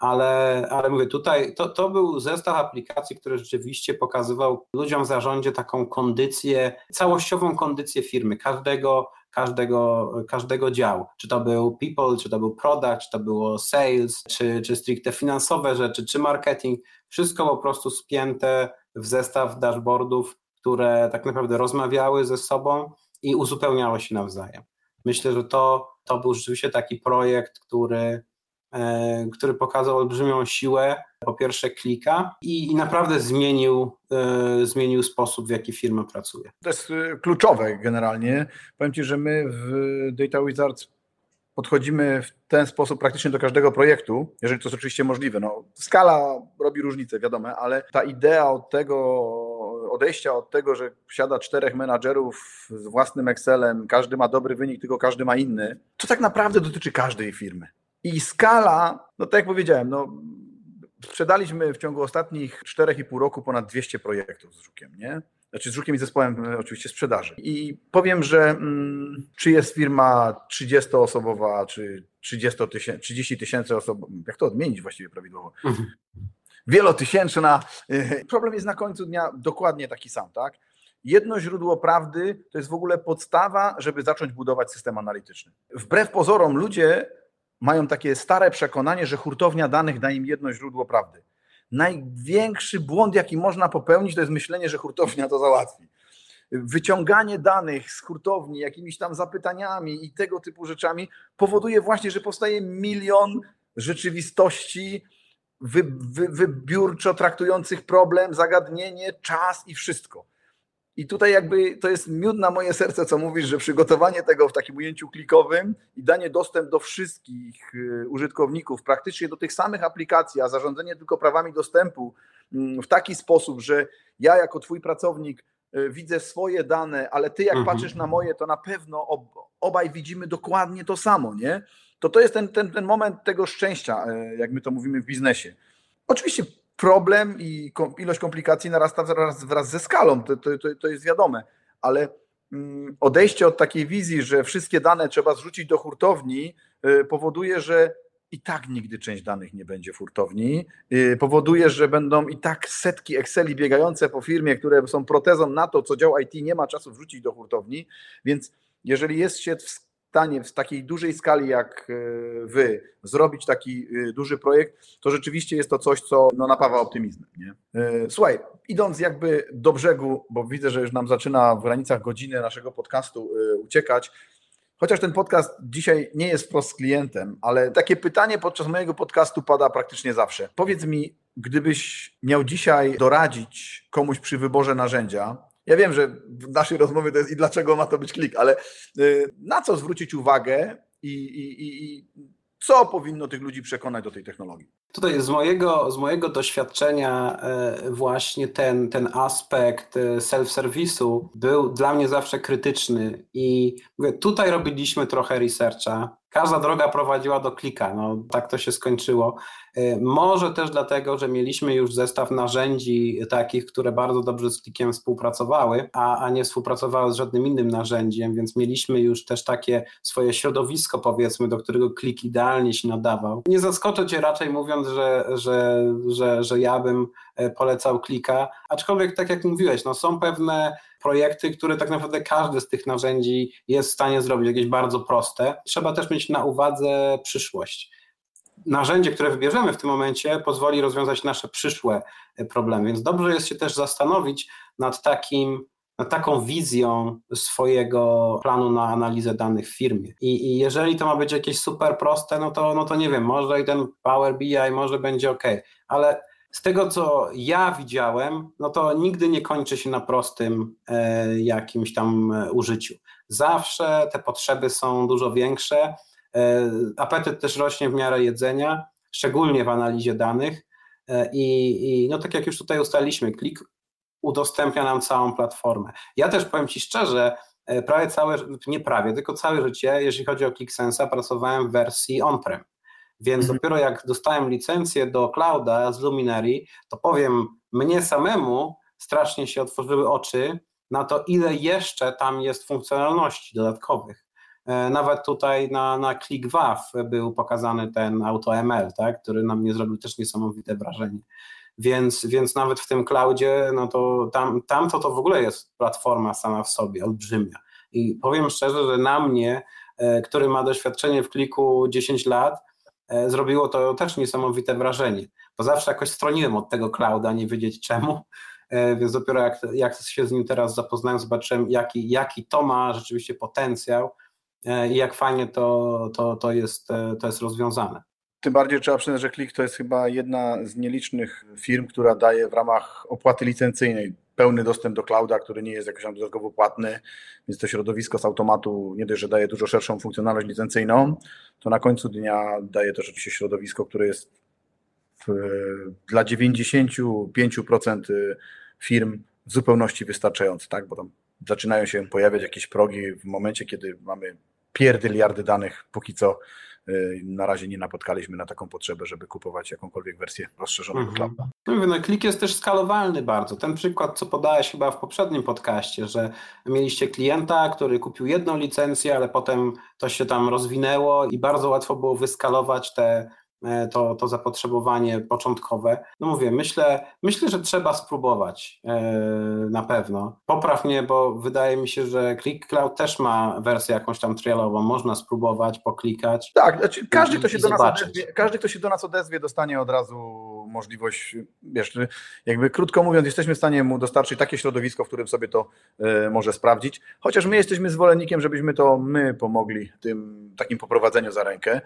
ale, ale mówię, tutaj to, to był zestaw aplikacji, który rzeczywiście pokazywał ludziom w zarządzie taką kondycję, całościową kondycję firmy, każdego, każdego, każdego działu. Czy to był people, czy to był product, czy to było sales, czy, czy stricte finansowe rzeczy, czy marketing. Wszystko po prostu spięte w zestaw dashboardów, które tak naprawdę rozmawiały ze sobą i uzupełniały się nawzajem. Myślę, że to, to był rzeczywiście taki projekt, który który pokazał olbrzymią siłę, po pierwsze klika i, i naprawdę zmienił, e, zmienił sposób, w jaki firma pracuje. To jest e, kluczowe generalnie. Powiem Ci, że my w Data Wizards podchodzimy w ten sposób praktycznie do każdego projektu, jeżeli to jest oczywiście możliwe. No, skala robi różnicę, wiadomo, ale ta idea od tego, odejścia od tego, że siada czterech menadżerów z własnym Excelem, każdy ma dobry wynik, tylko każdy ma inny, to tak naprawdę dotyczy każdej firmy. I skala, no tak jak powiedziałem, no, sprzedaliśmy w ciągu ostatnich 4,5 roku ponad 200 projektów z Żukiem, nie? Znaczy z Żukiem i zespołem e, oczywiście sprzedaży. I powiem, że mm, czy jest firma 30-osobowa, czy 30 tysięcy, 30 tysięcy osób, jak to odmienić właściwie prawidłowo? Mhm. Wielotysięczna. E, problem jest na końcu dnia dokładnie taki sam, tak? Jedno źródło prawdy to jest w ogóle podstawa, żeby zacząć budować system analityczny. Wbrew pozorom ludzie mają takie stare przekonanie, że hurtownia danych da im jedno źródło prawdy. Największy błąd, jaki można popełnić, to jest myślenie, że hurtownia to załatwi. Wyciąganie danych z hurtowni, jakimiś tam zapytaniami i tego typu rzeczami powoduje właśnie, że powstaje milion rzeczywistości wy, wy, wybiórczo traktujących problem, zagadnienie, czas i wszystko. I tutaj jakby to jest miód na moje serce, co mówisz, że przygotowanie tego w takim ujęciu klikowym i danie dostęp do wszystkich y, użytkowników, praktycznie do tych samych aplikacji, a zarządzanie tylko prawami dostępu mm, w taki sposób, że ja jako twój pracownik y, widzę swoje dane, ale ty jak mhm. patrzysz na moje, to na pewno obaj widzimy dokładnie to samo, nie? To to jest ten, ten, ten moment tego szczęścia, y, jak my to mówimy w biznesie. Oczywiście problem i ilość komplikacji narasta wraz, wraz ze skalą, to, to, to jest wiadome, ale mm, odejście od takiej wizji, że wszystkie dane trzeba zrzucić do hurtowni, y, powoduje, że i tak nigdy część danych nie będzie w hurtowni. Y, powoduje, że będą i tak setki Exceli biegające po firmie, które są protezą na to, co dział IT nie ma czasu wrzucić do hurtowni. Więc jeżeli jest się w stanie w takiej dużej skali jak e, wy zrobić taki e, duży projekt, to rzeczywiście jest to coś, co no, napawa optymizmem. Nie? E, słuchaj, idąc jakby do brzegu, bo widzę, że już nam zaczyna w granicach godziny naszego podcastu uciekać, chociaż ten podcast dzisiaj nie jest wprost z klientem, ale takie pytanie podczas mojego podcastu pada praktycznie zawsze. Powiedz mi, gdybyś miał dzisiaj doradzić komuś przy wyborze narzędzia, ja wiem, że w naszej rozmowie to jest i dlaczego ma to być klik, ale y, na co zwrócić uwagę i, i, i co powinno tych ludzi przekonać do tej technologii? Tutaj z mojego, z mojego doświadczenia e, właśnie ten, ten aspekt e, self-serwisu był dla mnie zawsze krytyczny i mówię, tutaj robiliśmy trochę researcha, każda droga prowadziła do klika, no tak to się skończyło. E, może też dlatego, że mieliśmy już zestaw narzędzi takich, które bardzo dobrze z klikiem współpracowały, a, a nie współpracowały z żadnym innym narzędziem, więc mieliśmy już też takie swoje środowisko, powiedzmy, do którego klik idealnie się nadawał. Nie zaskoczę Cię raczej mówiąc, że, że, że, że ja bym e, polecał klika, aczkolwiek tak jak mówiłeś, no są pewne projekty, które tak naprawdę każde z tych narzędzi jest w stanie zrobić, jakieś bardzo proste. Trzeba też mieć na uwadze przyszłość narzędzie, które wybierzemy w tym momencie, pozwoli rozwiązać nasze przyszłe problemy. Więc dobrze jest się też zastanowić nad takim nad taką wizją swojego planu na analizę danych w firmie. I, I, jeżeli to ma być jakieś super proste, no to, no to nie wiem, może i ten Power BI może będzie ok, ale z tego, co ja widziałem, no to nigdy nie kończy się na prostym e, jakimś tam e, użyciu. Zawsze te potrzeby są dużo większe. E, apetyt też rośnie w miarę jedzenia, szczególnie w analizie danych. E, I, I, no tak jak już tutaj ustaliliśmy, klik udostępnia nam całą platformę. Ja też powiem Ci szczerze, e, prawie całe, nie prawie, tylko całe życie, jeśli chodzi o ClickSense, pracowałem w wersji on-prem. Więc mhm. dopiero jak dostałem licencję do clouda z Luminary, to powiem, mnie samemu strasznie się otworzyły oczy na to, ile jeszcze tam jest funkcjonalności dodatkowych. Nawet tutaj na, na ClickWAV był pokazany ten AutoML, tak, który na mnie zrobił też niesamowite wrażenie. Więc, więc nawet w tym cloudzie, no to tam, tam to, w ogóle jest platforma sama w sobie, olbrzymia. I powiem szczerze, że na mnie, który ma doświadczenie w kliku 10 lat, zrobiło to też niesamowite wrażenie, bo zawsze jakoś stroniłem od tego clouda, nie wiedzieć czemu, więc dopiero jak, jak się z nim teraz zapoznałem, zobaczyłem jaki, jaki to ma rzeczywiście potencjał i jak fajnie to, to, to, jest, to jest rozwiązane. Tym bardziej trzeba przyznać, że Klik to jest chyba jedna z nielicznych firm, która daje w ramach opłaty licencyjnej pełny dostęp do clouda, który nie jest jakoś tam dodatkowo płatny, więc to środowisko z automatu nie dość, że daje dużo szerszą funkcjonalność licencyjną, to na końcu dnia daje to rzeczywiście środowisko, które jest w, dla 95% firm w zupełności wystarczające, tak? bo tam zaczynają się pojawiać jakieś progi w momencie, kiedy mamy pierdyliardy danych, póki co na razie nie napotkaliśmy na taką potrzebę, żeby kupować jakąkolwiek wersję rozszerzonego mhm. clouda. No no, klik jest też skalowalny bardzo. Ten przykład, co podałeś chyba w poprzednim podcaście, że mieliście klienta, który kupił jedną licencję, ale potem to się tam rozwinęło i bardzo łatwo było wyskalować te to, to zapotrzebowanie początkowe. No mówię, myślę, myślę, że trzeba spróbować e, na pewno. Popraw mnie, bo wydaje mi się, że Click Cloud też ma wersję jakąś tam trialową, można spróbować, poklikać. Tak, znaczy każdy, kto się do nas odezwie, każdy, kto się do nas odezwie, dostanie od razu możliwość, wiesz, jakby krótko mówiąc, jesteśmy w stanie mu dostarczyć takie środowisko, w którym sobie to e, może sprawdzić, chociaż my jesteśmy zwolennikiem, żebyśmy to my pomogli tym takim poprowadzeniu za rękę.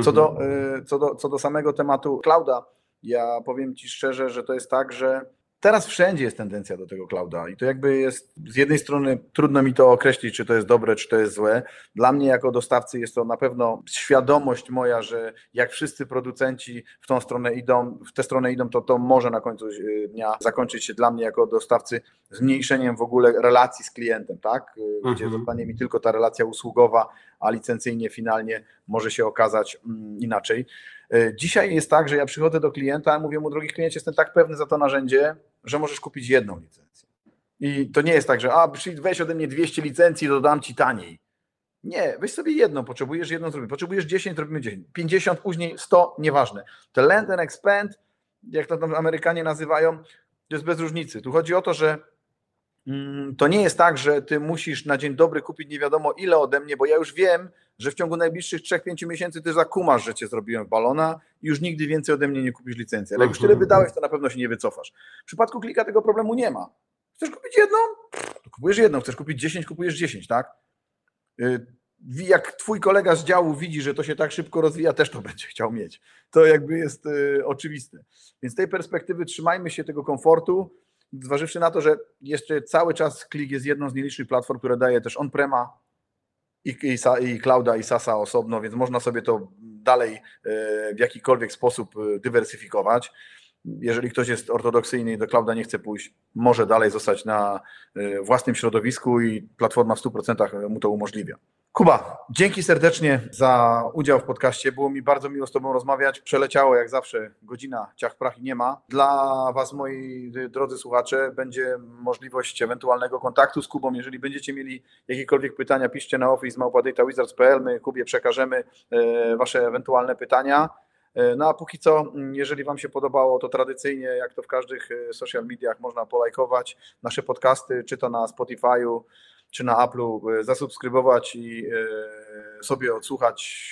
Co do, mhm. y, co, do, co do samego tematu clouda, ja powiem Ci szczerze, że to jest tak, że teraz wszędzie jest tendencja do tego clouda i to jakby jest z jednej strony trudno mi to określić, czy to jest dobre, czy to jest złe. Dla mnie jako dostawcy jest to na pewno świadomość moja, że jak wszyscy producenci w tą stronę idą, w tę stronę idą, to to może na końcu y, dnia zakończyć się dla mnie jako dostawcy zmniejszeniem w ogóle relacji z klientem, tak? Y, gdzie mhm. zostanie mi tylko ta relacja usługowa, a licencyjnie finalnie może się okazać mm, inaczej. Y, dzisiaj jest tak, że ja przychodzę do klienta mówię mu, drogi kliencie, jestem tak pewny za to narzędzie, że możesz kupić jedną licencję. I to nie jest tak, że a, weź ode mnie 200 licencji, dodam ci taniej. Nie, weź sobie jedną, potrzebujesz jedną, zrobimy. Potrzebujesz 10, robimy 10. 50, później 100, nieważne. To land and expand, jak to tam Amerykanie nazywają, to jest bez różnicy. Tu chodzi o to, że to nie jest tak, że ty musisz na dzień dobry kupić nie wiadomo ile ode mnie, bo ja już wiem, że w ciągu najbliższych 3-5 miesięcy ty zakumasz, że cię zrobiłem w balona i już nigdy więcej ode mnie nie kupisz licencji. Ale jak już tyle mhm. wydałeś, to na pewno się nie wycofasz. W przypadku klika tego problemu nie ma. Chcesz kupić jedną? To kupujesz jedną. Chcesz kupić 10, kupujesz 10, tak? Y, jak twój kolega z działu widzi, że to się tak szybko rozwija, też to będzie chciał mieć. To jakby jest y, oczywiste. Więc z tej perspektywy trzymajmy się tego komfortu, zważywszy na to, że jeszcze cały czas Klik jest jedną z nielicznych platform, które daje też on-prema, i, i, i Clouda i SASa osobno, więc można sobie to dalej e, w jakikolwiek sposób e, dywersyfikować. Jeżeli ktoś jest ortodoksyjny i do clouda nie chce pójść, może dalej zostać na e, własnym środowisku i platforma w 100% mu to umożliwia. Kuba, dzięki serdecznie za udział w podcaście. Było mi bardzo miło z Tobą rozmawiać. Przeleciało jak zawsze godzina, ciach prach i nie ma. Dla Was, moi drodzy słuchacze, będzie możliwość ewentualnego kontaktu z Kubą. Jeżeli będziecie mieli jakiekolwiek pytania, piszcie na office.małpadejtawizards.pl. My Kubie przekażemy e, Wasze ewentualne pytania. E, no a póki co, jeżeli Wam się podobało, to tradycyjnie, jak to w każdych e, social mediach, można polajkować nasze podcasty, czy to na Spotify'u, czy na Apple'u e, zasubskrybować i e, sobie odsłuchać.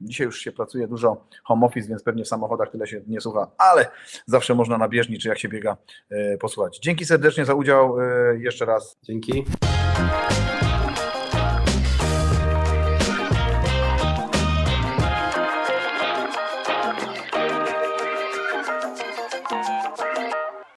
Dzisiaj już się pracuje dużo home office, więc pewnie w samochodach tyle się nie słucha, ale zawsze można na bieżni, czy jak się biega, e, posłuchać. Dzięki serdecznie za udział jeszcze raz. Dzięki.